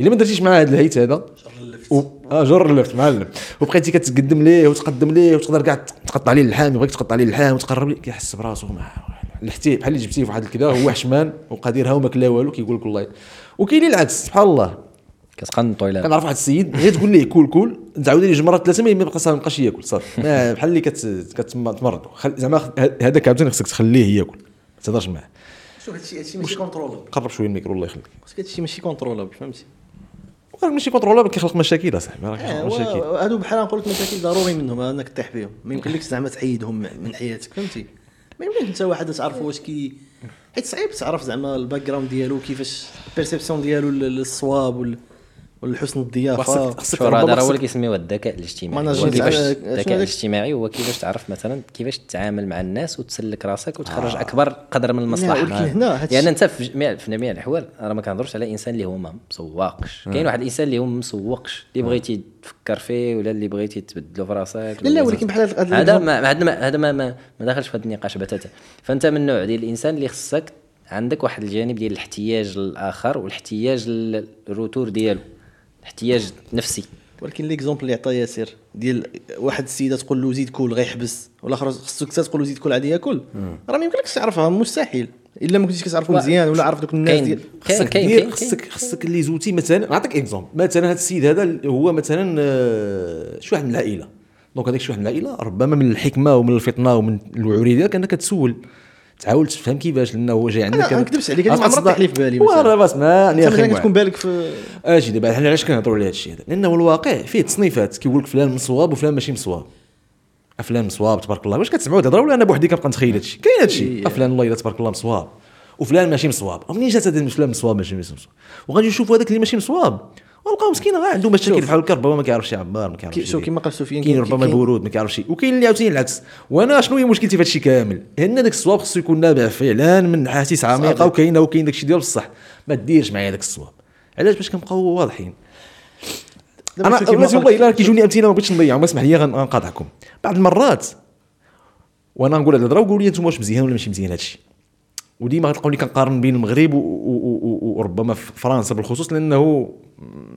إلا ما درتيش مع هذا الهيت هذا. و... آه جر اللفت معلم. وبقيتي كتقدم ليه وتقدم ليه وتقدر كاع تقطع ليه اللحام يبغيك تقطع ليه اللحام وتقرب ليه. كيحس براسو لحتيه. بحال اللي جبتيه في واحد الكذا هو حشمان وقادرها وما كلا والو كيقول لك والله. وكاين العكس سبحان الله. كتقنطوا إلى كنعرف واحد السيد غير تقول ليه كول كول تعاود ليه جوج مرات ثلاثة ما يبقى صافي ما يبقاش ياكل صافي. ما- بحال اللي كت كتمرض زعما هذاك عاوتاني خصك تخليه ياكل تهضرش معاه. شوف هادشي هادشي ماشي كونترولابل قرب شوية الميكرو الله يخليك. خصك هادشي ماشي contrôlable فهمتي؟ راه ماشي contrôlable كيخلق مشاكل أصاحبي راه آه كيخلق مشاكل. هادو بحال نقول لك مشاكل ضروري منهم أنك تطيح فيهم ما يمكنلكش زعما تحيدهم من حياتك فهمتي؟ ما يمكنش أنت واحد تعرف واش كي حيت صعيب تعرف زعما ال background ديالو كيفاش ال perception ديالو للصواب وال- والحسن الضيافة خصك شوف هذا هو اللي خصك- كيسميوه الذكاء الاجتماعي. ما كيفاش شنو الذكاء؟ الاجتماعي هو كيفاش تعرف مثلا كيفاش تتعامل مع الناس وتسلك راسك وتخرج أكبر قدر من المصلحة. لأن أنت في جميع في جميع الأحوال راه ما كنهضروش على إنسان اللي هو ما مسوقش. كاين واحد الإنسان اللي هو ما مسوقش اللي بغيتي تفكر فيه ولا اللي بغيتي تبدلو في راسك لا، لا، ولكن بحال هذا ما هذا ما هذا ما, ما, ما داخلش في هذا النقاش بتاتا. فأنت من النوع ديال الإنسان اللي خصك عندك واحد الجانب ديال الاحتياج للاخر والاحتياج لل retour ديالو. احتياج نفسي. ولكن l'exemple اللي عطا ياسر ديال واحد السيدة تقول له زيد كول غيحبس والآخر خصك حتى تقول له زيد كول عادي ياكل راه ما يمكنلكش تعرفها مستحيل. إلا ما كنتيش كتعرفو مزيان ولا عارف دوك الناس ديال خصك دير خصك خصك les outils مثلا. نعطيك exemple مثلا هذا السيد هذا هو مثلا آه، شي واحد من العائلة. donc هذاك شي واحد من العائلة ربما من الحكمة ومن الفطنة ومن الوعورية ديالك أنك تسول. تحاول تفهم كيفاش لأنه هو جاي عندك أنا ما نكذبش عليك، هذه ما عمرها لي في بالي مثلاً. ما أنت يا أخي كتكون بالك في أجي دابا حنا علاش كنهضروا على هذا الشيء هذا؟ لأنه الواقع فيه تصنيفات كيقول لك فلان مصواب وفلان ماشي مصواب فلان مصواب تبارك الله واش كتسمعوا؟ الهضره ولا أنا بوحدي كنبقى نتخيل هذا الشيء كاين هذا الشيء فلان الله إلا تبارك الله مصواب وفلان ماشي مصواب ومنين جات هذا فلان مصواب ماشي ماشي مصواب وغادي نشوفوا هذاك اللي ماشي مصواب ونلقاو مسكين غير عنده مشاكل. بحال هكا ربما ما كيعرفش يعبر ما كي- كيعرفش شوف. كما قال سفيان كاين ربما كاين- برود ما كيعرفش وكاين اللي عاوتاني العكس. وأنا شنو هي مشكلتي في هذا الشيء كامل؟ ان داك الصواب خصو يكون نابع فعلا من احاسيس عميقة وكاينه وكاين داك الشيء ديال بصح. ما ديرش معايا داك الصواب. علاش؟ باش كنبقاو واضحين. أنا والله إلا كيجوني أمثلة ما بغيتش نضيعهم اسمح لي غن- غنقاطعكم. بعض المرات وأنا نقول هاد الهضره وقولوا لي أنتم واش مزيان ولا ماشي مزيان هادشي. وديما غتلقاوني كنقارن بين المغرب وربما فرنسا بالخصوص لأنه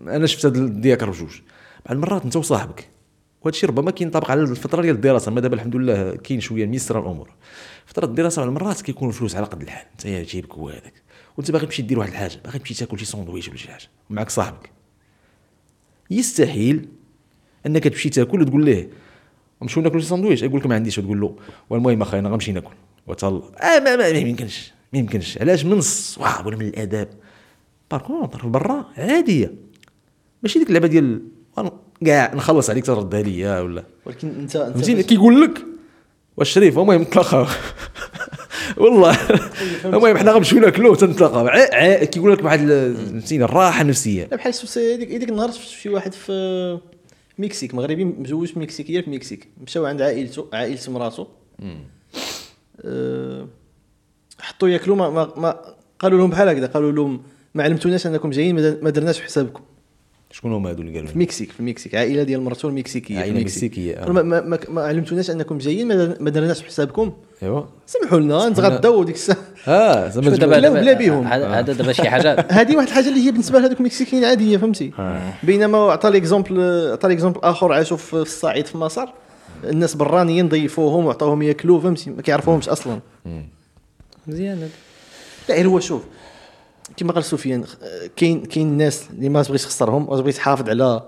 أنا شفت هاد الديكور بجوج. بعض المرات أنت وصاحبك وهذا الشيء ربما كينطبق على الفترة ديال الدراسة ما دابا الحمد لله كاين شوية ميسره الأمور. فترة الدراسة بعض المرات كيكون الفلوس على قد الحال أنت يا جيبك هو هذاك. وأنت باغي تمشي دير واحد الحاجة باغي تمشي تاكل شي ساندويتش ولا شي حاجة معك صاحبك. يستحيل أنك تمشي تاكل وتقول ليه نمشيو ناكلوا شي ساندويتش. يقول لك ما عنديش. وتقول له والمهم أخي أنا غنمشي ناكل. وتهلا آه ما, ما, يمكنش ما يمكنش. علاش من الصواب ولا من الآداب؟ par contre برا عادية. ماشي ديك اللعبة ديال كاع نخلص عليك تردها ليا ولا؟ ولكن انت أنت كيقول لك واش شريف المهم نتلاقاو والله المهم حنا غنمشيو ناكلو تنتلاقاو كيقول لك واحد فهمتيني الراحة النفسية. بحال شفت هذيك هذيك النهار شفت شي واحد في مكسيك مغربي مزوج مكسيكية في مكسيك. مشاو عند عائلته عائله مراتو أه حطوا ياكلوا ما, ما, ما قالوا لهم بحال هكذا قالوا لهم ما علمتوناش أنكم جايين ما در- ما درناش حسابكم. شكون هما هادو اللي قالوا في المكسيك في المكسيك عائلة ديال مرته المكسيكيه المكسيك. مكسيكية، آه. ما, ما, ما, علمتوناش أنكم جايين ما در- ما درناش حسابكم. ايوا سمحوا لنا نتغداو ديك الساعة. آه زعما دابا بلا بلا بيهم. هذا دابا شي حاجة. هذه واحد الحاجة اللي هي بالنسبة لهذوك المكسيكيين عادية فهمتي؟ بينما عطى l'exemple عطى l'exemple آخر عاشوا في الصعيد في مصر. الناس برانيين ضيفوهم وعطاوهم ياكلوا فهمتي ما كيعرفوهمش أصلا. مزيان. هذا. لا غير هو شوف كما قال سفيان كاين كاين الناس اللي ما تبغيش تخسرهم وتبغي تحافظ على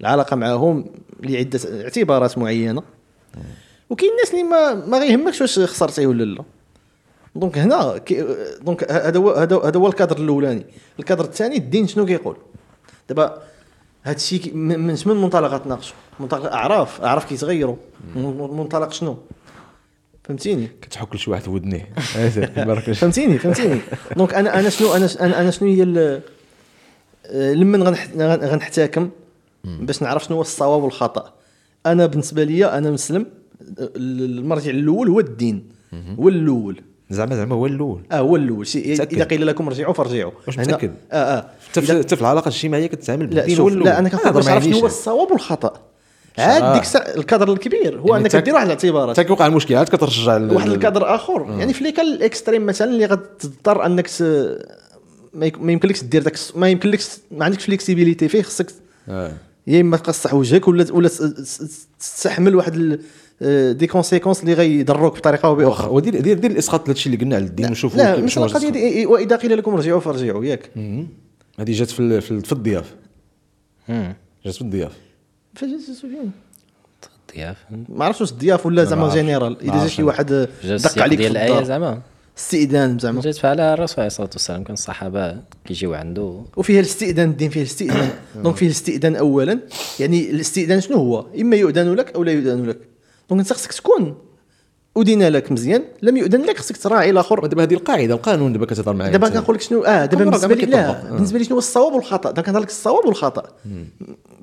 العلاقة معهم لعدة اعتبارات معينة. وكاين الناس اللي ما ما غيهمكش واش خسرتيه ولا لا. donc هنا donc هذا هو هذا هو الكادر الأولاني. الكادر الثاني الدين شنو كيقول؟ دابا هذا الشيء من من من منطلق تناقشوا منطلق أعراف. أعراف كيتغيروا من- منطلق شنو؟ فهمتيني؟ كتحك لشي واحد في ودنيه. فهمتيني؟ فهمتيني. donc أنا أنا شنو أنا أنا, شنو هي آه، لمن غنح- غن- غنحتكم باش نعرف شنو هو الصواب والخطأ. أنا بالنسبة لي أنا مسلم آه، المرجع الأول هو الدين. هو الأول. زعما زعما هو الأول آه هو الأول؟ إذا قيل لكم ارجعوا فارجعوا واش متأكد؟ آه آه حتى في العلاقة الاجتماعية كتعامل بالدين هو الأول لا أنا كنقول هذا باش نعرف شنو هو. الصواب والخطأ عاد ديك الساعة الكادر الكبير هو يعني أنك دير واحد الاعتبارات كيوقع المشكل عاد كترجع واحد الكادر آخر يعني في ليكال الإكستريم مثلا اللي غتضطر أنك. ما يمكنلكش دير داك ما يمكنلكش ما عندكش flexibilité فيه خصك آه. يا إما تقصح وجهك ولا ولا تستحمل واحد آه، des conséquences اللي غيضروك بطريقة أو بأخرى. ودير دير دير الإسقاط لهذا الشيء اللي قلنا على الدين ونشوفوا لا شنو القضية. دي. وإذا قيل لكم رجعوا فارجعوا ياك. هذه جات في ال- في ال- في الضياف. مم. جات في الضياف. سفيان ما عرفتش واش الضياف ولا زعما. général إذا جا شي. واحد جا دق عليك في الايه الدار زعما. استئذان زعما. جات فعلى الرسول عليه الصلاة والسلام كان الصحابة كيجيو عنده. وفيها الاستئذان الدين فيه الاستئذان. donc فيه الاستئذان اولا. يعني الاستئذان شنو هو؟ إما يؤذن لك أو لا يؤذن لك. donc انت خصك تكون اذن لك مزيان لم يؤذن لك خصك تراعي الآخر. ودابا هذه القاعده القانون دابا كتهضر معايا دابا. كنقول لك شنو؟ آه دابا بالنسبة لي لا. آه. بالنسبة لي شنو هو الصواب والخطأ؟ دابا كنهضر لك الصواب والخطأ.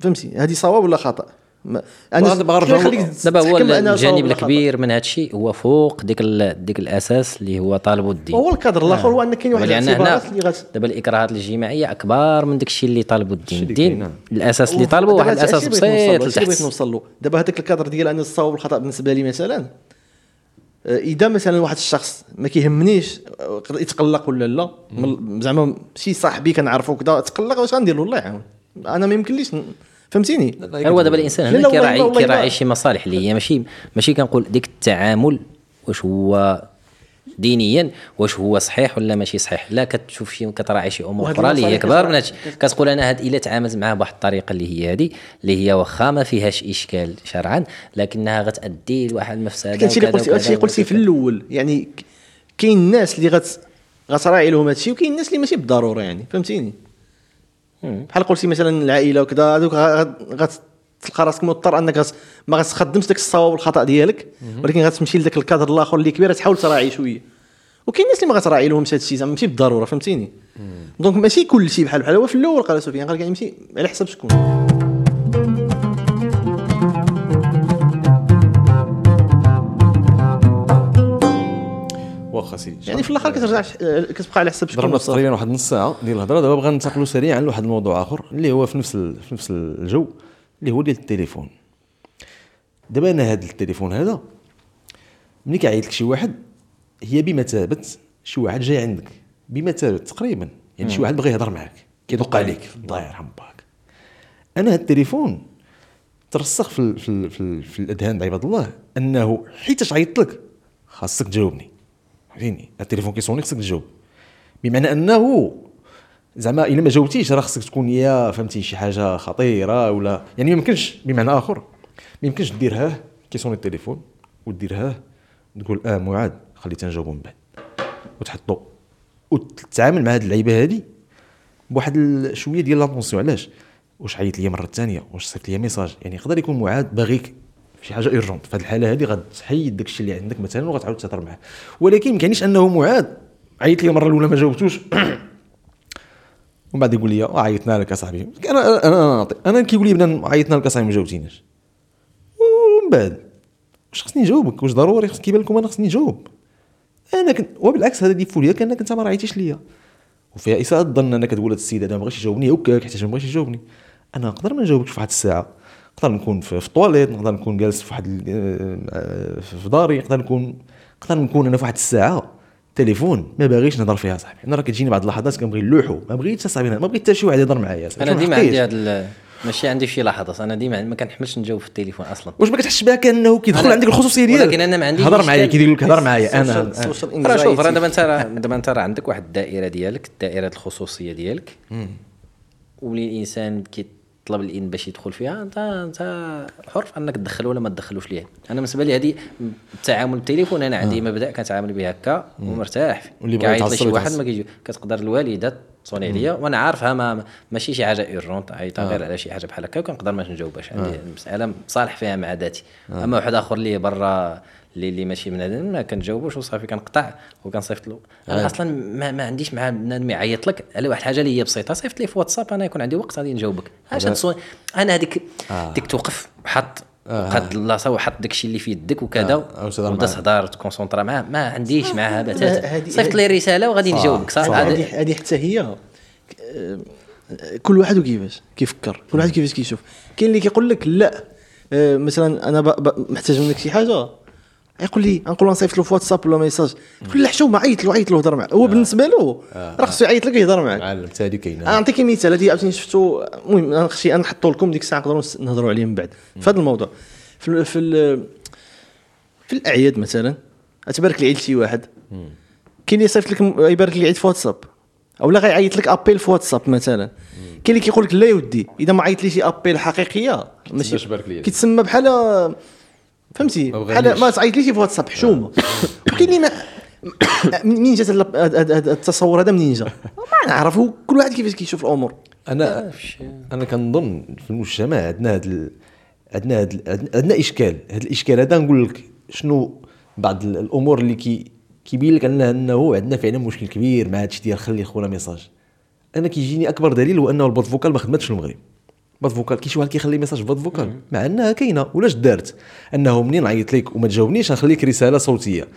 فهمتي؟ هذه صواب ولا خطأ؟ وغادي دابا هو الجانب. الكبير من هذا الشيء هو فوق ديك ديك الأساس اللي هو طالب الدين. وهو الكادر الآخر هو ان كاين واحد الاعتبارات اللي غت دابا الإكراهات الجماعيه أكبر من داك الشيء اللي طالبه الدين. الدين. الأساس اللي طالبه واحد الأساس بسيط بغيت نوصل له. دابا هذاك الكادر ديال أن الصواب والخطا بالنسبة لي مثلا آه، إذا مثلا واحد الشخص ما كيهمنيش آه، يتقلق ولا لا زعما شي صاحبي كنعرفو كذا تقلق واش غندير له الله يعاون. أنا ما يمكنليش فهمتيني؟ هو دابا الإنسان لا، هنا كيراعي كيراعي. شي مصالح اللي هي ماشي ماشي كنقول ديك التعامل واش هو دينيا واش هو صحيح ولا ماشي صحيح. لا كتشوف شي كتراعي شي أمور أخرى اللي هي كبار من هادشي كتقول أنا هاد إلا تعاملت معاه بواحد الطريقة اللي هي هذه اللي هي واخا ما فيهاش إشكال شرعا لكنها غتأدي لواحد المفسدة كاين شي اللي قلتي هادشي اللي قلتي في الأول يعني كاين الناس اللي غت غتراعي لهم هادشي وكاين الناس اللي ماشي بالضرورة يعني فهمتيني؟ بحال قلتي مثلا العائلة وكذا هذوك غتلقى راسك مضطر أنك ما غتخدمش داك الصواب والخطأ ديالك ولكن غتمشي لذاك الكادر الآخر اللي كبير تحاول تراعي شوية. وكاين الناس اللي ما غتراعي لهمش هادشي زعما ماشي بالضرورة فهمتيني؟ دونك ماشي كل شيء بحال بحال هو في الأول قال سفيان قال يمشي على حسب شكون. واخا سيدي. يعني في الآخر كترجع كتبقى على حسب شكون ضربنا. تقريبا واحد نص ساعة ديال الهضرة. دابا بغا ننتقلوا سريعا لواحد الموضوع آخر اللي هو في نفس ال- في نفس الجو اللي هو ديال التليفون. دابا أنا هذا التليفون هذا ملي كيعيط لك شي واحد هي بمثابة شي واحد جاي عندك. بمثابة تقريبا. يعني شي واحد بغى يهضر معاك. كيدق عليك. الله يرحم باك. أنا هذا التليفون ترسخ في ال في ال في, ال في الأذهان عباد الله أنه حيت عيطت لك خاصك تجاوبني. فهمتيني؟ التليفون كيصوني خصك تجاوب. بمعنى أنه زعما إلا ما جاوبتيش راه خصك تكون يا فهمتي شي حاجة خطيرة ولا يعني ما يمكنش بمعنى آخر. ما يمكنش دير هاه كيصوني التليفون ودير هاه تقول آه معاذ خليتها نجاوبو من بعد. وتحطو. وتتعامل مع هاد اللعيبة هادي بواحد شوية ديال l'attention. علاش؟ واش عيط ليا مرة ثانية واش صيفط ليا message؟ يعني يقدر يكون معاد باغيك. شي حاجة urgente في هذه الحالة هذه غتحيد داك الشيء اللي عندك مثلا وغتعاود تهضر معاه. ولكن ما كاينش أنه معاد. عيط لي المرة الأولى ما جاوبتوش. ومن بعد يقول لي آه، عيطنا لك اصاحبي أنا أنا أنا أنا كيقول لي بنادم عيطنا لك اصاحبي ما جاوبتيناش. ومن بعد واش خصني نجاوبك؟ واش ضروري؟ خص كيبان لكم أنا خصني نجاوب. أنا كنت وبالعكس هذا défaut ليك انك انت ما راعيتيش ليا. وفيها إساءة الظن أنك تقول هذا السيد هذا ما بغاش يجاوبني هكاك حتى ما بغاش يجاوبني. أنا نقدر ما نجاوبكش في واحد الساعة؟ نقدر نكون في الطواليت نقدر نكون جالس في واحد آه، في داري نقدر نكون نقدر نكون أنا في واحد الساعة تليفون ما باغيش نهضر فيها صاحبي أنا راه كتجيني بعض اللحظات كنبغي نلوحو ما بغيتش اصاحبي ما بغيت حتى شي واحد يهضر معايا صاحبي. أنا ديما؟ عندي ال- ماشي عندي شي لحظات أنا ديما ما كنحملش نجاوب في التليفون أصلا واش ما كتحسش بها كأنه كيدخل عندك الخصوصية ديالك ولكن أنا ما عنديش هضر معايا. كيدير لك هضر معايا أنا راه شوف راه. دابا أنت دابا أنت راه عندك واحد الدائرة ديالك دائره الخصوصية ديالك وملي الانسان كيطلب الان باش يدخل فيها انت أنت حر في أنك تدخل ولا ما تدخلوش ليه؟ أنا بالنسبة لي هذه التعامل بالتليفون أنا عندي مبدأ كنتعامل به هكا ومرتاح. فيه واللي بغى شي واحد. ما كيجي كتقدر الوالدة تصوني عليا وأنا عارفها ما ماشي شي حاجة ايرجونت عيطها غير على شي حاجة بحال هكا وكنقدر ما نجاوبهاش. عندي المساله صالح فيها مع ذاتي. أما واحد آخر اللي برا اللي اللي ماشي بنادم ما كنجاوبوش وصافي كنقطع وكنصيفط له. أنا أصلا ما, ما عنديش مع بنادم يعيط لك. على واحد الحاجة اللي هي بسيطة صيفط لي في واتساب أنا يكون عندي وقت غادي نجاوبك. علاش تصون أنا هذيك ديك توقف وحط قد اللاصة وحط داك الشيء اللي في يدك وكذا وبدا معاه. تهضر تكونسونطرا معاه. ما عنديش معاها بتاتا صيفط لي رساله وغادي نجاوبك هذا- هذه حتى هي آه، كل واحد وكيفاش كيفكر. كل واحد كيفاش كيشوف. كاين اللي كيقول لك لا. آه، مثلا أنا ب- ب- محتاج منك شي حاجة؟ يقول لي نقول له نصيفط له في واتساب ولا ميساج. يقول لي لا حشومه عيط له عيط له هضر معاه. هو بالنسبة له راه خصو يعيط لك يهضر معاك. حتى هذه كاينة. نعطيك مثال هذه عاوتاني شفتو. المهم أنا خشي نحطو لكم ديك الساعة نقدروا نهضروا عليه من بعد. في هذا الموضوع في في في الأعياد مثلا تبارك العيد شي واحد. كاين اللي يصيفط لك يبارك العيد في واتساب. أو لا غيعيط لك أبيل في واتساب مثلا. كاين اللي كيقول لك لا يا ودي إذا ما عيط لي شي أبيل حقيقية لي. كيتسمى بحال فهمتي؟ بحال. ما تعيط ليش في واتساب حشومة. وكاين اللي ما منين جات التصور هذا منين جا؟ ما نعرف هو كل واحد كيفاش كيشوف الأمور. أنا أنا كنظن في المجتمع عندنا هاد ال... عندنا. عندنا إشكال. هذا الإشكال هذا نقول لك شنو بعض ال- الأمور اللي كي كيبين لك انه أنه عندنا فعلا مشكل كبير مع هادشي ديال خلي خونا message. أنا كيجيني أكبر دليل هو أنه ال boîte vocale ما خدمتش في المغرب. boîte vocale. كي شي واحد كيخلي message boîte vocale؟ مع أنها كاينة ولاش دارت؟ أنه منين عيط لك وما تجاوبنيش غنخليك رسالة صوتية.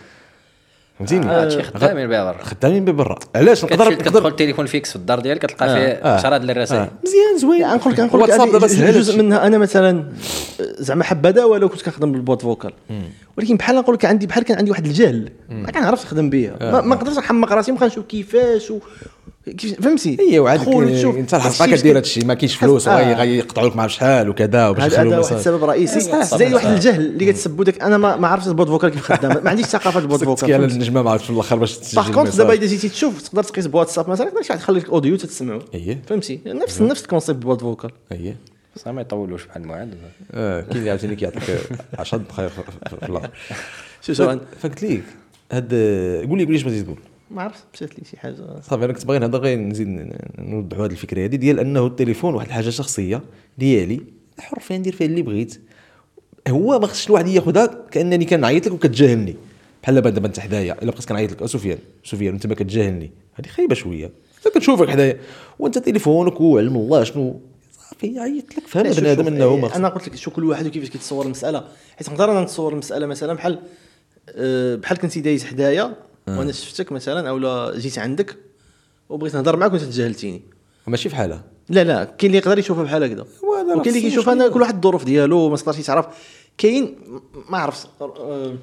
فهمتيني؟ هادشي خدامين بها برا خدامين ببرا. علاش؟ نقدر كتدخل التليفون fixe في الدار ديالك كتلقى فيه آه. عشرات ديال الرسائل آه. مزيان زوين. لا نقول لك نقول لك واتساب دابا هذه سهل جزء. منها أنا مثلا زعما حبذا ولو كنت كنخدم بال boîte vocale. ولكن بحال نقول لك عندي بحال كان عندي واحد الجهل. ما كنعرفش نخدم بها ما, ما نقدرش نحمق راسي ما نشوف كيفاش فهمتي؟ هي وعاد انت الحق الشيء كدير هادشي ما كاينش فلوس آه. غي- غيقطعوا لك مع شحال وكذا وباش هذا واحد السبب الرئيسي. صح، زائد صح، واحد صح. الجهل اللي كتسبو داك أنا ما, ما عرفتش البوت فوكال كيف خدام. ما عنديش ثقافة البوت تسكتي فوكال. فهمتي؟ النجمة ما عرفتش في الآخر باش تسجل باغ كونت. دابا إذا جيتي تشوف تقدر تقيس بواتساب مثلا تقدر شي تخلي لك اوديو تتسمعوا اييه فهمتي؟ نفس نفس الكونسيبت بالبوت فوكال. اييه بصح ما يطولوش بحال المعاد. آه كاين اللي عاوتاني كيعطيك 10 دقائق في- الآخر شو سؤال فقلت ليك. هاد قول لي قول لي اش بغيتي تقول. ما عرفت مشات لي شي حاجة. صافي أنا كنت باغي نهضر غير نزيد نوضحوا هذه الفكرة هذه ديال أنه التليفون واحد الحاجة شخصية ديالي حر فيها ندير فيها اللي بغيت. هو ما خصش الواحد ياخذها كأنني كنعيط لك وكتجاهلني. بحال دابا دابا أنت حدايا إلا بقيت كنعيط لك "أه سفيان سفيان أنت ما كتجاهلني. هذه خايبة شوية. أنا كنشوفك حدايا وأنت تليفونك وعلم الله شنو. صافي عيط لك فهم بنادم أنه ما إيه، أنا قلت لك شو كل واحد وكيفاش كيتصور المسألة. حيت نقدر أنا نتصور المسألة مثلا بحال آه، بحال كنتي دايز حدايا وأنا شفتك مثلا أو لا جيت عندك وبغيت نهضر معاك وأنت تجاهلتيني. ماشي في حالها لا لا كاين اللي يقدر يشوفها بحال هكذا. وكاين اللي كيشوف. أنا كل واحد الظروف ديالو ما تقدرش تعرف كاين ما عرفتش آه،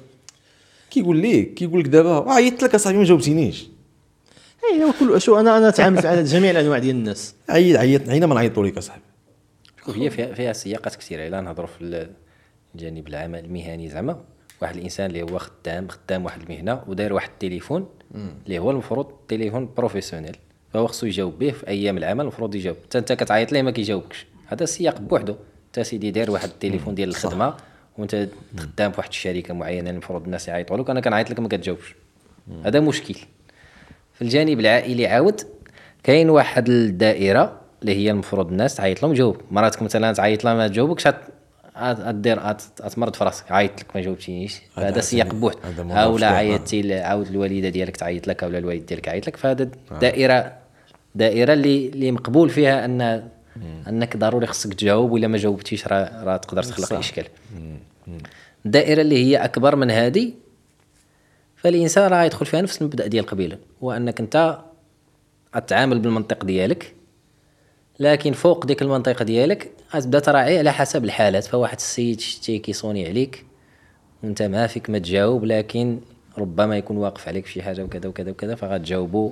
كيقول ليك كيقول لك دابا عيطت لك أصاحبي ما جاوبتينيش. اي كل شو أنا أنا تعاملت مع جميع الأنواع ديال الناس. عيط عيط عينا ما نعيطوا لك أصاحبي. شوف هي فيها, فيها سياقات كثيرة إلا نهضروا في الجانب العمل المهني زعما. واحد الإنسان اللي هو خدام خدام واحد المهنة وداير واحد التليفون اللي هو المفروض تليفون professionnel. فهو خصو يجاوب به في أيام العمل المفروض يجاوب. حتى أنت كتعيط ليه ما كيجاوبكش؟ هذا السياق بوحده أنت سيدي داير واحد التليفون ديال الخدمة وأنت خدام في واحد الشركة معينة المفروض الناس يعيطوا لك أنا كنعيط لك ما كتجاوبش. هذا مشكل. في الجانب العائلي عاود كاين واحد الدائرة اللي هي المفروض الناس تعيط لهم جاوب. مراتك مثلا تعيط لها ما تجاوبكش هت- هتمرض في راسك عيط لك ما جاوبتينيش. هذا سياق بوحد. أو لا آه. عيطتي عاود الوالدة ديالك تعيط لك ولا الوالد ديالك عيط لك. فهذا دائره دائرة اللي اللي مقبول فيها ان أنك ضروري خصك تجاوب ولا ما جاوبتيش راه راه تقدر تخلق إشكال. الدائرة اللي هي أكبر من هذه فالإنسان راه يدخل فيها نفس المبدأ ديال قبيلة هو انك أنت تتعامل بالمنطق ديالك. لكن فوق ديك المنطق ديالك غتبدا تراعي على حسب الحالات. فواحد السيد شتي كيصوني عليك وأنت ما فيك ما تجاوب لكن ربما يكون واقف عليك في شي حاجة وكذا وكذا وكذا فغتجاوبوا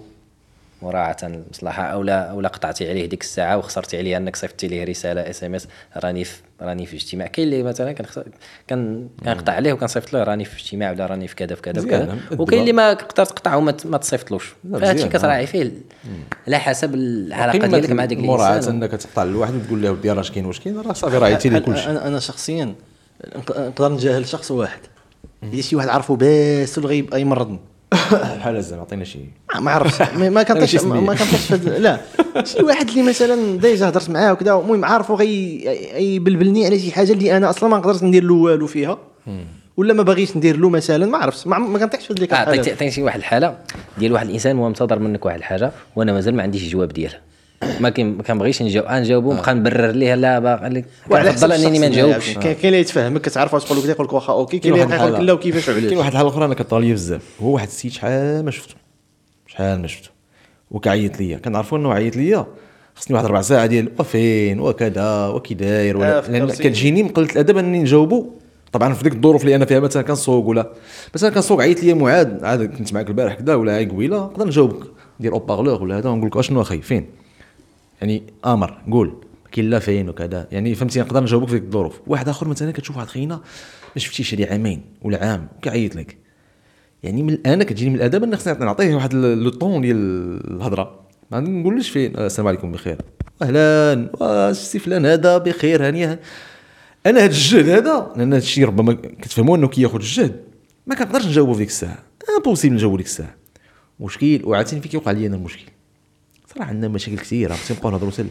مراعاة المصلحة أو لا أو لا قطعتي عليه ديك الساعة وخسرتي عليه أنك صيفطتي ليه رسالة SMS راني في راني في اجتماع. كاين اللي مثلا كنخس- كان كنقطع عليه وكنصيفط له راني في اجتماع ولا راني في كذا في كذا وكذا. وكاين اللي ما تقدر تقطعه وما تصيفطلوش. فهادشي مزيان، كتراعي فيه على حسب العلاقة ديالك مع ديك الإنسان. أنك تقطع لواحد وتقول له ودي راه كاين واش كاين؟ راه صافي راه عيطتي لي كلشي. أنا شخصيا نق- نقدر نجاهل شخص واحد. إذا شي واحد عرفو باس ولا غيب يمرضني بحال زعما عطينا شي ما- ما عرفتش ما كنطيش ما. ما كنطيش لا. شي واحد اللي مثلا déjà هضرت معاه وكذا المهم عارفو غي يبلبلني على شي حاجة اللي أنا أصلا ما نقدرش ندير له والو فيها. ولا ما باغيش ندير له مثلا ما عرفتش ما, ما كنطيحش في ديك آه عطيتي الحالات عطيني شي واحد الحالة. ديال واحد الإنسان هو منتظر منك واحد الحاجة وأنا مازال ما عنديش الجواب ديالها. ما كاين ما كنبغيش نجاوب. آه نجاوبو ونبقى نبرر ليه لا باغي لك وعلى حسب كنفضل أنني ما نجاوبش. كاين كاين اللي يتفهمك كتعرف واش تقول لك يقول لك واخا okay كاين اللي يقول لك لا وكيفاش كاين وعلاش واحد الحالة أخرى أنا كطرا ليا بزاف. هو واحد السيد شحال ما شفتو شحال ما شفتو وكعيط ليا. كنعرفو إنه عيط ليا. خصني واحد ربع ساعة ديال وفين وكذا وكي داير آه، ولا. لأن كتجيني من قلة الأدب انني نجاوبو. طبعا في ديك الظروف اللي أنا فيها مثلا كنسوق ولا مثلا كنسوق عيط لي معاد. عاد كنت معاك البارح كذا ولا هاي قبيلة نقدر نجاوبك. ندير haut-parleur ولا هذا ونقول لك أشنو أخي؟ فين؟ يعني آمر قول. كاين لا فين وكذا. يعني فهمتي نقدر نجاوبك في ديك الظروف. واحد آخر مثلا كتشوف واحد خينا ما شفتيش هذه عامين ولا عام كيعيط لك. يعني من أنا كتجيني من الأدب ان خصني نعطيه واحد le ton ديال الهضرة. ما نقولش فين. آه، السلام عليكم بخير. أهلا. السي فلان هذا بخير. هانيه أنا هذا الجهد هذا لأن هذا الشيء ربما كتفهموا أنه كياخذ الجهد. ما كنقدرش نجاوبه في ديك الساعة. impossible نجاوبه ديك الساعة. مشكل. وعاوتاني فين كيوقع لي أنا المشكل. صراحة عندنا مشاكل كثيرة. خصني نبقاو نهضروا سل.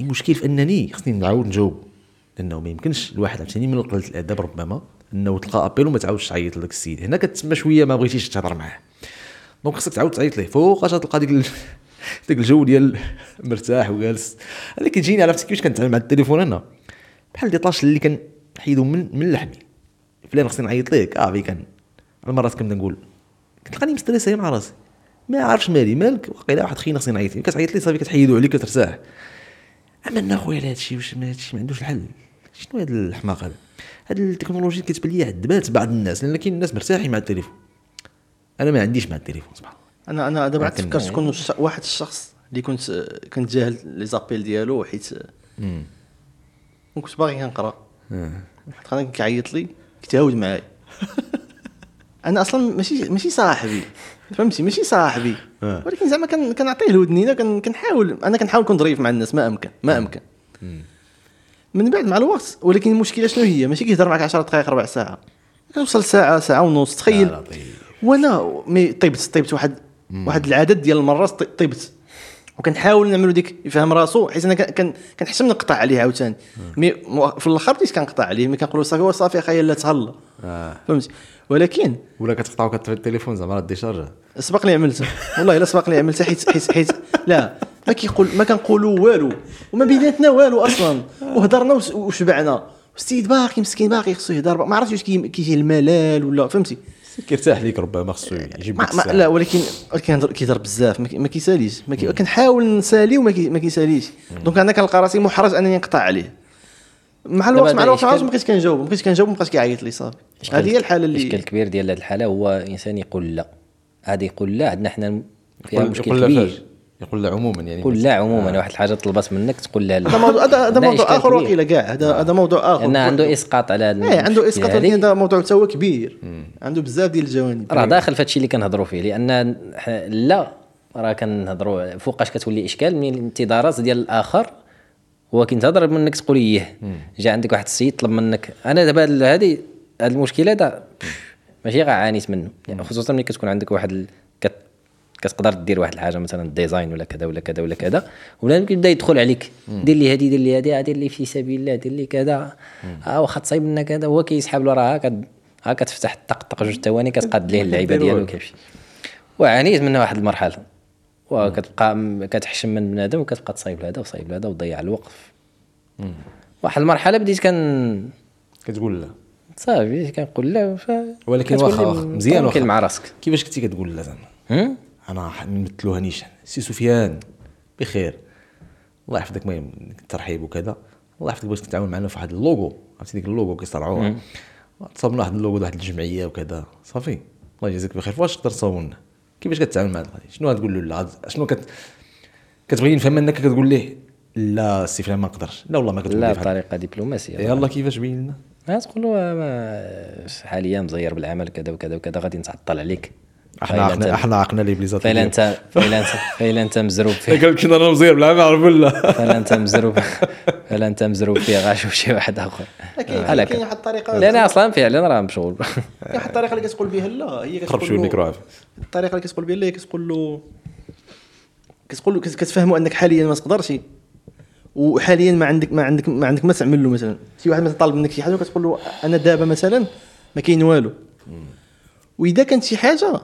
المشكل في أنني خصني نعاود نجاوب. لأنه ما يمكنش الواحد عاوتاني من قلة الأدب ربما أنه تلقى appel وما تعاودش تعيط لذاك السيد. هنا كتسمى شوية ما بغيتيش تهضر معاه. donc خصك تعاود تعيط ليه. فوقاش تلقى ديك. ديك الجو ديال مرتاح وجالس. هذا كيجيني عرفتي كيفاش كنتعامل مع التليفون أنا؟ بحال des tâches اللي كنحيدو من من لحمي. فلان خصني نعيط ليك. آه في كان. المرات كنبدا نقول كتلقاني مstressي مع راسي. ما عارفش مالي مالك واقيلا واحد خينا خصني نعيط ليه كتعيط لي صافي كتحيدو عليك كترتاح أما أنا خويا هذا الشيء واش هادشي ما عندوش الحل. شنو هذا الحماق هذا هاد التكنولوجيا كتبان لي عذبات بعض الناس لأن كاين الناس مرتاحين مع التليفون. أنا ما عنديش مع التليفون سبحان الله. أنا أنا دابا عاد تفكرت شكون الش- واحد الشخص اللي كنت كنت جاهل لي زابيل ديالو حيت وكنت باغي كنقرأ. واحد خلاني كيعيط لي كيتهاود معايا. أنا أصلا ماشي ماشي صاحبي فهمتي؟ ماشي صاحبي. آه. ولكن زعما كن- كنعطيه الودنينه كن- كنحاول أنا كنحاول نكون ظريف مع الناس ما أمكن ما أمكن. من بعد مع الوقت. ولكن المشكلة شنو هي؟ ماشي كيهضر معك 10 دقائق ربع ساعة. كنوصل ساعة ساعة ونص تخيل. لطيف. وأنا mais طيبت طيبت واحد واحد العدد ديال المرات طي- طيبت. وكنحاول نعملو ديك يفهم راسو حيت أنا كن- كن كنحسن نقطع عليه عاوتاني. mais في الآخر بديت كنقطع عليه mais كنقول له صافي صافي اخايا لا تهلا. آه. فهمتي ولكن ولا كتقطعو كتطفي التليفون زعما راه déchargé سبق لي عملتها والله إلا سبق لي عملتها حيت حيت حيت لا ما كيقول ما كنقولوا والو. وما بيناتنا والو أصلا. وهضرنا وشبعنا. والسيد باقي مسكين باقي خصو يهضر ما عرفتش واش كي- كيجي الملل ولا فهمتي؟ كيرتاح ليك ربما خصو يجيب. لا ولكن ولكن كيهضر كيهضر بزاف ما كي- ما كيساليش ما كي- كنحاول نسالي وما كي- ما كيساليش. donc أنا كنلقى راسي محرج أنني نقطع عليه. مع الوقت مع الوقت الوقت ما بقيتش كنجاوب ما بقيتش كنجاوب ما بقاش كيعيط لي صافي. هذه هي الحالة الاشكال اللي الكبير ديال هذه الحالة هو إنسان يقول لا. هذا يقول لا عندنا حنا فيها مشكل كبير. يقول لا عموما يعني يقول لا عموما واحد الحاجة طلبات منك تقول لها لا. هذا موضوع هذا هذا موضوع آخر. وقيلة كاع هذا هذا موضوع آخر. لأن عنده إسقاط على هذا إيه عنده إسقاط هذه. ولكن هذا موضوع حتى هو كبير. عنده بزاف ديال الجوانب. راه داخل في هادشي اللي كنهضروا فيه لأن لا راه كنهضروا فوقاش كتولي إشكال من الانتظارات ديال الآخر. هو كينتظر منك تقول إيه. جا عندك واحد السيد طلب منك أنا دابا هاد المشكلة دا ماشي غا عانيت منه. يعني خصوصا ملي كتكون عندك واحد. كت... كتقدر دير واحد الحاجة مثلا design ولا كذا ولا كذا ولا كذا ولا كيبدا يدخل عليك. دير لي هادي دير لي آه، دير لي في سبيل الله دير لي كذا. آه واخا تصايب لنا كذا. هو كيسحب له راه هاك ها كتفتح طق طق جوج ثواني كتقاد ليه اللعيبة ديالو. كيمشي. وعانيت منها واحد المرحلة. وكتبقى كتحشم من بنادم وكتبقى تصايب لهذا وصايب لهذا وتضيع الوقت واحد المرحلة بديت كن كتقول لا. صافي كنقول لا ف... ولكن واخا واخا مزيان واخا. مع راسك. كيفاش كنتي كتقول لا زعما؟ أنا ح- نمثلوها نيشان. سي سفيان بخير. الله يحفظك المهم الترحيب وكذا. الله يحفظك بغيت تتعاون معنا في واحد اللوغو. عرفتي ديك اللوغو كيصرعوها تصاوبنا واحد اللوغو د واحد الجمعية وكذا. صافي. الله يجازيك بخير. فواش تقدر تصاوب لنا كيفاش كتعامل مع القضية شنو غتقول له لا؟ شنو كت كتبغي نفهم انك كتقول ليه لا السي فلان ما نقدرش لا والله ما كتقول لا بطريقة دبلوماسية. يلا كيفاش بين لنا؟ تقول له ما حاليا مزير بالعمل كذا وكذا وكذا غادي نتعطل عليك. إحنا عقنا إحنا عقنا les plaisanteries فإلا انت فإلا انت فإلا أنت مزروب فيه قال كنا أنا مزير بالعمل عرف ولا فلا أنت مزروب فلا أنت مزروب فيه غاشوف شي واحد آخر. كاين على كاين كذا. واحد الطريقة لأن أصلا فعلا راه مشغول. كاين واحد الطريقة اللي كتقول بها لا هي قرب كتقول شوية له- الميكرو. الطريقة اللي كتقول بها لا هي كتقول له كتقول له كت- كتفهموا أنك حاليا ما تقدرش. وحاليا ما عندك ما عندك ما عندك ما تعمل له مثلا. شي واحد مثلا طالب منك شي حاجة وكتقول له أنا دابا مثلا ما كاين والو. وإذا كانت شي حاجة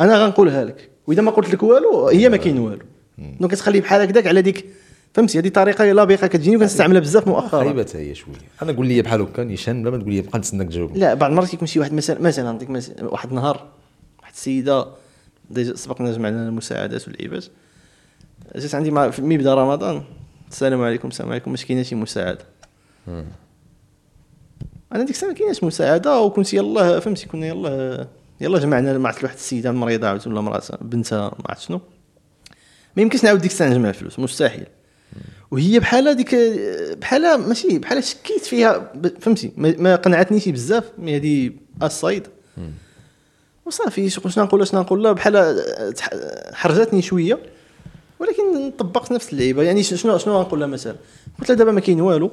أنا غنقولها لك. وإذا ما قلت لك والو هي ما كاين والو. donc كتخلي بحال هكذاك على ديك فهمتي؟ هذه طريقة لابقه كتجيني وكنستعملها بزاف مؤخرا. خايبة هي شوية. أنا قول لي بحال هكا نيشان بلا ما تقول لي بقى نتسناك تجاوب لا بعض المرات كيكون شي واحد مثلا مثلا نعطيك مثلا واحد النهار واحد السيدة déjà سبقنا جمعنا المساعدات والعباد جات عندي مع فين ما بدا رمضان. السلام عليكم السلام عليكم واش كاينة شي مساعدة. أنا ديك الساعة ما كايناش مساعدة وكنت يلاه فهمتي؟ كنا يلاه يلا جمعنا مع واحد السيده مريضه عاود ولا مرأة بنتها ما عرفت شنو. ما يمكنش نعاود ديك الساعة نجمع فلوس مستحيل. وهي بحال ديك بحال ماشي بحال شكيت فيها فهمتي؟ ما قنعتنيش بزاف مي هذه الصيد. وصافي شنو نقول شنو نقول بحال حرجتني شوية ولكن طبقت نفس اللعيبة. يعني شنو شنو غنقول لها مثلا؟ قلت لها دابا ما كاين والو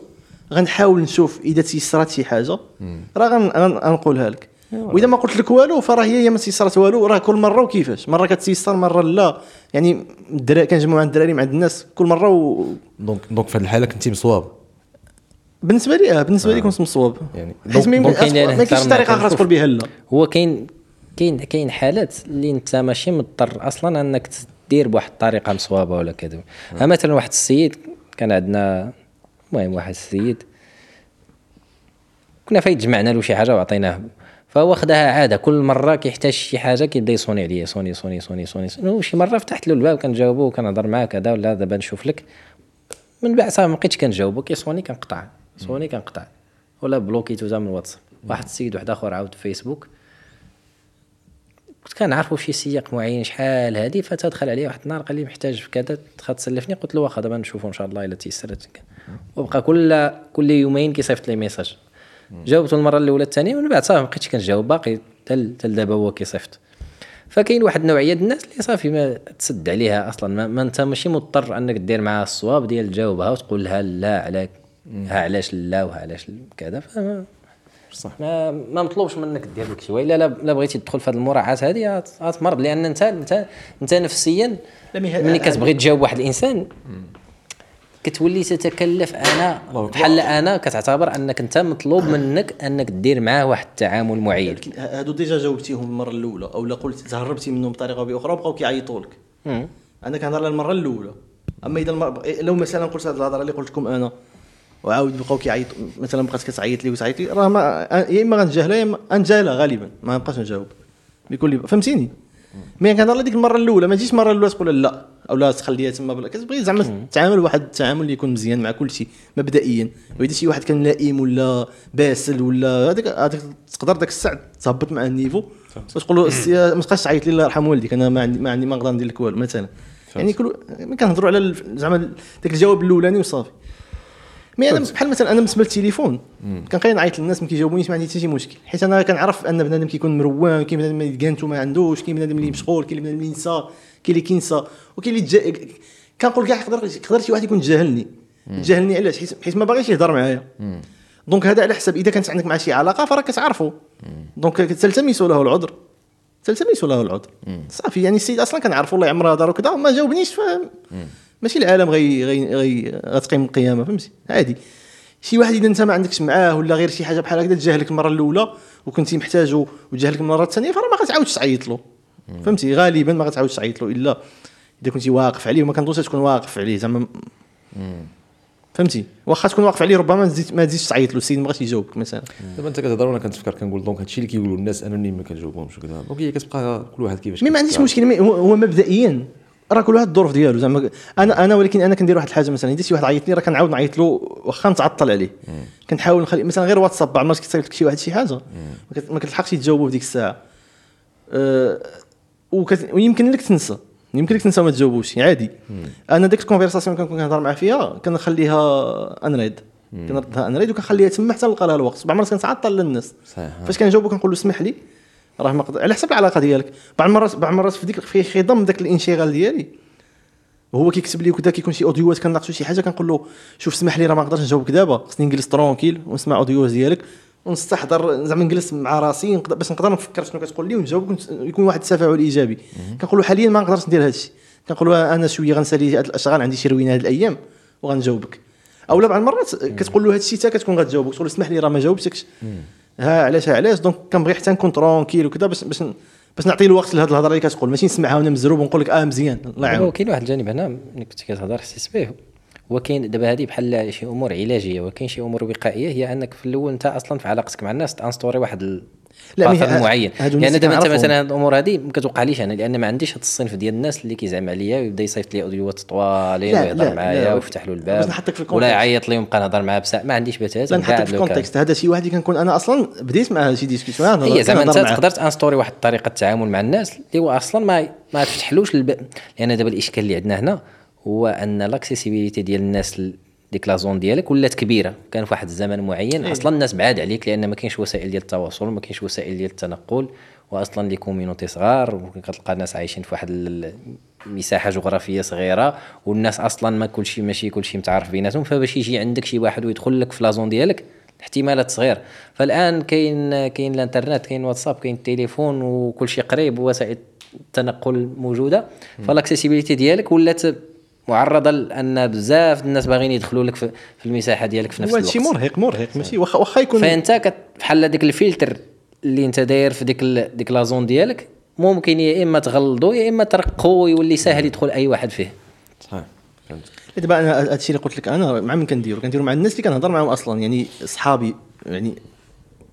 غنحاول نشوف إذا تيسرات شي حاجة. راه غن- غن- غنقولها لك. وإذا ما قلت لك والو فراه هي ما تيسرات والو راه كل مرة وكيفاش؟ مرة كتيسر مرة لا. يعني الدراري كنجمعوا عند الدراري مع عند الناس كل مرة و... donc donc في هذه الحالة كنتي مصواب. بالنسبة لي آه بالنسبة لي كنت مصواب. يعني حيت ما كاينش طريقة أخرى. تقول بها لا. هو كاين كاين كاين حالات اللي أنت ماشي مضطر أصلا أنك دير بواحد الطريقة مصوابة ولا كذا. ها مثلا واحد السيد كان عندنا المهم واحد السيد كنا فايت جمعنا له شي حاجة وعطيناه فهو خداها عادة. كل مرة كيحتاج شي حاجة كيبدا يصوني عليا صوني صوني صوني صوني, صوني. وشي مرة فتحت له الباب كنجاوبو وكنهضر معاه كذا ولا دابا نشوف لك. من بعد صافي ما بقيتش كنجاوبو. كيصوني كنقطع صوني كنقطع. ولا بلوكيتو تا من الواتساب واحد السيد واحد آخر عاود في فيسبوك. كنت كنعرفو في شي سياق معين شحال هادي فتدخل عليه واحد النهار قال لي محتاج في كذا. واخا تسلفني قلت له واخا دابا نشوفو إن شاء الله إلا تيسرت. وبقى كل كل يومين كيصيفط لي message. جاوبته المرة الأولى الثانية من بعد صافي ما بقيتش كنجاوب باقي تال دابا هو كيصيفط. فكاين واحد النوعية ديال الناس اللي صافي ما تسد عليها أصلا ما, ما انت ماشي مضطر أنك دير معاها الصواب ديال تجاوبها وتقول لها لا على ها علاش لا وها علاش كذا. فما صح. ما ما مطلوبش منك دير داك الشيء والا لا بغيتي تدخل في هذه المراعاة هذه غت- غتمرض لأن انت انت انت نفسيا ملي كتبغي تجاوب واحد الإنسان كتولي تتكلف أنا. بحال أنا كتعتبر أنك أنت مطلوب منك أنك دير معاه واحد التعامل معين. هادو déjà جاوبتيهم المرة الأولى أو لا قلت تهربتي منهم بطريقة بأخرى وبقاو كيعيطوا لك. أنا كنهضر على المرة الأولى. أما إذا المر... لو مثلا قلت هذه الهضرة اللي قلت لكم أنا وعاود بقاو كيعيطوا مثلا بقات كتعيط لي وتعيط لي راه ما يا إما غنتجاهلها يا إما غنتجاهلها غالبا ما نبقاش نجاوب. بكل فهمتيني؟ mais كنهضر على ديك المرة الأولى ما تجيش المرة الأولى تقول لا. أو لا تخليها تما بلا كتبغي زعما تعامل واحد التعامل اللي يكون مزيان مع كل شيء مبدئيا. وإذا شي واحد كان لئيم ولا باسل ولا هذاك تقدر داك الساعة تهبط مع ال niveau. وتقول له السي- ما تبقاش تعيط لي الله يرحم والديك أنا ما عندي ما عندي ما نقدر ندير لك والو مثلا. يعني كل ملي كنهضروا على زعما داك الجواب الأولاني وصافي. mais أنا بحال مثلا أنا بالنسبة للتليفون كنبقى نعيط للناس ما كيجاوبونيش ما عندي حتى شي مشكل. حيت أنا كنعرف أن بنادم كيكون مرون كاين بنادم اللي كانتو ما عندوش كاين بنادم اللي مشغول كاين بنادم اللي ينسى. كاين اللي كينسى وكاين اللي تجا... كنقول كاع يقدر يقدر شي واحد يكون تجاهلني تجاهلني علاش؟ حيت حيت ما باغيش يهضر معايا. donc هذا على حسب إذا كانت عندك مع شي علاقة فراه كتعرفوا donc تلتمس له العذر. تلتمس له العذر. صافي يعني السيد أصلا كنعرفو الله يعمر هضر وكذا ما جاوبنيش ف ماشي العالم غي غي غي غتقيم القيامة فهمتي؟ عادي. شي واحد إذا أنت ما عندكش معاه ولا غير شي حاجة بحال هكذا تجاهلك المره الأولى وكنتي محتاجو وتجاهلك المره الثانية فراه ما غتعاودش تعيط له. فهمتي؟ غالبا ما غتعاودش تعيط له إلا إذا كنتي واقف عليه وما كنظنش تكون واقف عليه زعما فهمتي؟ واخا تكون واقف عليه ربما ما تزيد ما تزيدش تعيط له السيد ما بغاش يجاوبك مثلا. دابا أنت كتهضر وأنا كنتفكر كنقول donc هادشي اللي كيقولوا الناس انني ما كنجاوبهمش وكذا. donc هي كتبقى كل واحد كيفاش mais ما عنديش. مشكل هو, مبدئيا راه كل واحد الظروف ديالو زعما أنا أنا ولكن أنا كندير واحد الحاجة مثلا إذا شي واحد عيط لي راه كنعاود نعيط له واخا نتعطل عليه. كنحاول نخلي مثلا غير واتساب بعض المرات كيتصيفط لك شي واحد شي حاجة ما كتلحقش تجاوبه في ديك الساعة. أه وكت... ويمكن لك تنسى. يمكن لك تنسى وما تجاوبوش عادي. أنا ديك ال conversation كنكون كنهضر معاه فيها كنخليها unread كنردها unread وكنخليها تما حتى نلقى لها الوقت بعض المرات كنتعطل للناس صحيح. فاش كنجاوبو كنقول له اسمح لي راه ما قدر... على حسب العلاقة ديالك. بعض المرات بعض المرات في ديك في خضم داك الانشغال ديالي. وهو كيكتب لي وكذا كيكون شي اوديوات كنناقشوا شي حاجة كنقول له شوف اسمح لي راه ما نقدرش نجاوبك دابا. خصني نجلس tranquille ونسمع اوديوات ديالك. ونستحضر زعما نجلس مع راسي باش نقدر نفكر شنو كتقول لي ونجاوبك يكون واحد التفاعل إيجابي. كنقول له حاليا ما نقدرش ندير هذا الشيء كنقول له أنا شوية غنسالي هاد الأشغال عندي شي روينة هاد الأيام وغنجاوبك. أو لا بعض المرات كتقول له هذا الشيء حتى كتكون غتجاوبك تقول له اسمح لي راه ما جاوبتكش. ها علاش ها علاش؟ donc كنبغي حتى نكون tranquille وكذا باش باش باش نعطي له وقت لهاد الهضرة اللي كتقول. ماشي نسمعها وأنا مزروب ونقول لك آه مزيان الله دابا يعاون كاين واحد الجانب هنا ملي كنت كتهضر حسيت به هو كاين دابا هذه بحال شي أمور علاجية وكاين شي أمور وقائية هي أنك في الأول أنت أصلا في علاقتك مع الناس تأنستوري واحد ال... لا، ه- معين لأن دابا أنت. مثلا هاد الأمور هذه ما كتوقعليش أنا لأن ما عنديش هذا الصنف ديال الناس اللي كيزعم عليا ويبدأ يصيفط لي اوديوات طوالين ويهضر معايا. ويفتح له الباب نحطك في ولا. يعيط لي ونبقى نهضر معاه بساعه ما عنديش بتاتا لا نحطك في ال contexte هذا شي واحد اللي كنكون أنا أصلا بديت مع شي discussion هي زعما أنت تقدر تأنستوري واحد الطريقة التعامل مع الناس اللي هو أصلا ما ما تفتحلوش الب... لأن دابا الإشكال اللي عندنا هنا هو أن l'accessibilité ديال الناس ديك la zone ديالك ولات كبيرة. كان في واحد الزمن معين إيه. أصلا الناس بعاد عليك لأن ما كاينش وسائل ديال التواصل ما كاينش وسائل ديال التنقل واصلا les communautés صغار كتلقى الناس عايشين في واحد مساحة جغرافية صغيرة والناس أصلا ما كلشي ماشي كلشي متعارف بيناتهم. فباش يجي عندك شي واحد ويدخل لك في la zone ديالك احتمالات صغير. فالآن كاين كاين الإنترنت كاين واتساب كاين التليفون وكل شيء قريب ووسائل التنقل موجودة. ف l'accessibilité ديالك ولات معرضة لأن بزاف الناس باغيين يدخلوا لك في في المساحة ديالك في نفس الوقت هادشي مرهق مرهق ماشي؟ واخا واخا يكون فأنت بحال ديك الفلتر اللي أنت داير في ديك ال- ديك la zone ديالك ممكن يا إما تغلظو يا إما ترقو ويولي ساهل يدخل أي واحد فيه. صحيح فهمت. دابا أنا هذا الشيء اللي قلت لك أنا مع من كنديرو؟ كنديرو مع الناس اللي كنهضر معاهم أصلا يعني صحابي يعني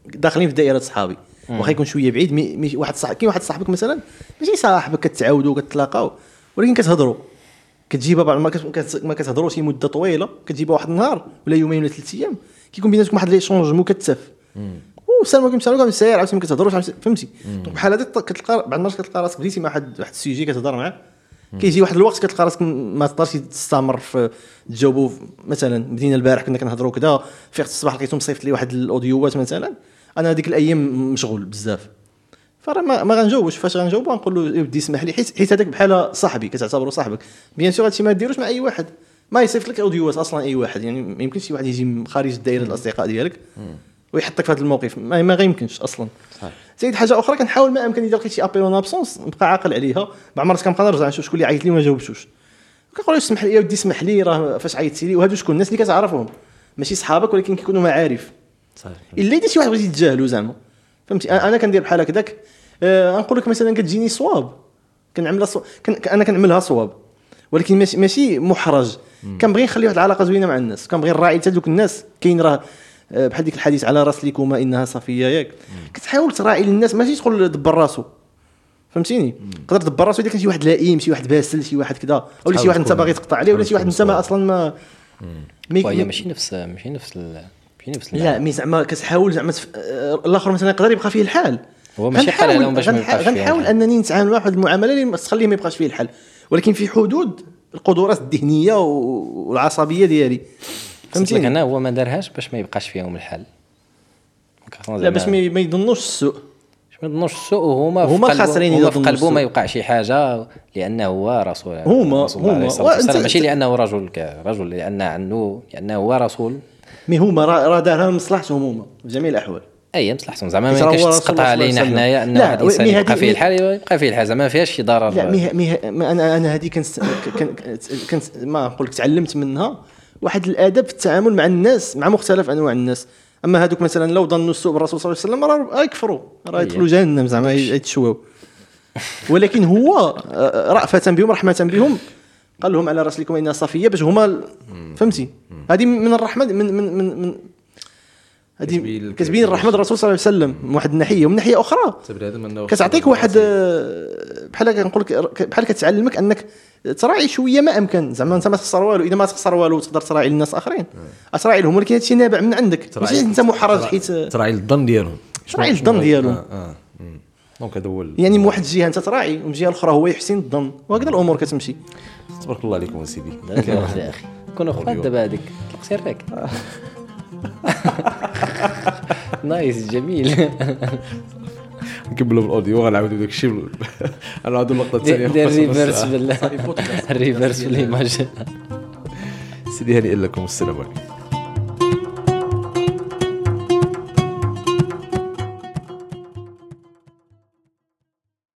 داخلين في دائرة صحابي. واخا يكون شوية بعيد مي مي واحد صاحب كاين واحد صاحبك مثلا؟ ماشي صاحبك كتعاودوا وكتلاقاو ولكن كتهضروا كتجيبها بعد ما ما كتهضروا شي مدة طويلة كتجيبها واحد النهار ولا يومين ولا ثلاث أيام كيكون بيناتكم واحد l'échange مكثف والسلام عليكم السلام عليكم ساير عاوتاني ما كتهضروش فهمتي. بحال هذا كتلقى بعض المرات كتلقى راسك بديتي مع واحد واحد ال sujet كتهضر معاه كيجي واحد الوقت كتلقى راسك ما تقدرش تستمر في تجاوبوا مثلا بدينا البارح كنا كنهضروا كذا فيق الصباح لقيتو مصيفط لي واحد الأوديوات مثلا أنا هذيك الأيام مشغول بزاف. فراه ما, ما غنجاوبش فاش غنجاوب غنقول له يا ودي اسمح لي حيت حيت هذاك بحال صاحبي كتعتبره صاحبك. bien sûr هادشي ما ديروش مع أي واحد. ما يصيفط لك اوديوات أصلا أي واحد. يعني ما يمكنش شي واحد يجي من خارج الدائره الأصدقاء ديالك ويحطك في هذا الموقف. ما, ما غيمكنش أصلا. صحيح. حاجة أخرى كنحاول ما أمكن إذا لقيت شي appel en absence نبقى عاقل عليها. بعض المرات كنبقى نرجع نشوف شكون اللي عيط لي وما جاوبتوش. كنقول له اسمح لي يا ودي اسمح لي راه فاش عيطتي لي. وهادو شكون؟ الناس اللي كتعرفهم. ماشي صحابك ولكن كيكونوا معارف. صحيح. إلا اذا شي واحد بغيتي تجاهلو زعما. فهمتي؟ أنا كندير بحال هكذاك. آه نقول لك مثلا كتجيني صواب. كنعملها صواب كن أنا كنعملها صواب. ولكن ماشي ماشي محرج. كنبغي نخلي واحد العلاقة زوينة مع الناس. كنبغي نراعي حتى دوك الناس. كاين راه آه، بحال ديك الحديث على راس ليكما إنها صفيه ياك. كتحاول تراعي للناس. ماشي تقول دبر راسو. فهمتيني؟ تقدر تدبر راسو إذا كان شي واحد لئيم شي واحد باسل شي واحد كذا. ولا شي واحد أنت باغي تقطع عليه ولا شي واحد أنت ما أصلا ما مي- ماشي نفس ماشي نفس ال- ماشي نفس لا. mais زعما كتحاول زعما. آه، الآخر مثلا يقدر يبقى فيه الحال. هو ماشي قال لهم باش ما يبقاش فيه غنحاول. أنني نتعامل مع واحد المعاملة اللي تخليه ما يبقاش فيه الحال. ولكن في حدود القدرات الذهنية والعصبية ديالي. فهمتيني؟ هنا هو ما دارهاش باش ما يبقاش فيهم الحال. لا باش ما يظنوش السوء. ما يظنوش السوء وهما هما خاسرين هما في قلبه ما. يوقع شي حاجة لأنه هو رسول هما- هما. ماشي لأنه رجل رجل لأن عنده لأنه هو رسول. مي هما راه دارها لمصلحتهم هما في جميع الأحوال. أي مصلحتهم زعما ما يمكنش الله علينا. حنايا ان الانسان يبقى فيه الحال يبقى فيه الحال زعما ما فيهاش شي ضرر. لا مي مي ما أنا أنا هذه كنت كنت ما نقول لك تعلمت منها واحد الادب في التعامل مع الناس مع مختلف أنواع الناس. أما هذوك مثلا لو ظنوا السوء بالرسول صلى الله عليه وسلم راه يكفروا راه يدخلوا جهنم زعما يتشواو ولكن هو آه، رأفة بهم رحمة بهم. قال لهم على راسلكم إنها صفيه باش هما فهمتي؟ هذه من الرحمة من من من, من هذه كتبين- الرحمه الرسول صلى الله عليه وسلم من واحد الناحيه ومن ناحية أخرى. كتعطيك واحد آه، بحال كنقول لك بحال كتعلمك أنك تراعي شوية ما أمكن. زعما انت ما تخسر والو إذا ما تخسر والو تقدر تراعي الناس آخرين. تراعي لهم ولكن هادشي نابع من عندك. ماشي أنت محرج حيت تراعي الظن ديالهم. تراعي الظن ديالهم. آه مم. donc هذا هو يعني من واحد الجهة أنت تراعي ومن الجهه الاخرى هو يحسن الظن وهكذا الأمور كتمشي. تبارك الله عليكم سيدي كونوا اخوات دابا هذيك طلق سيرك nice جميل. نكملوا بال audio غنعاودوا داك الشيء غنعاودوا اللقطة الثانية دير reverse ساعة. بال ال reverse في ال image سيدي هنيئا لكم السلام عليكم.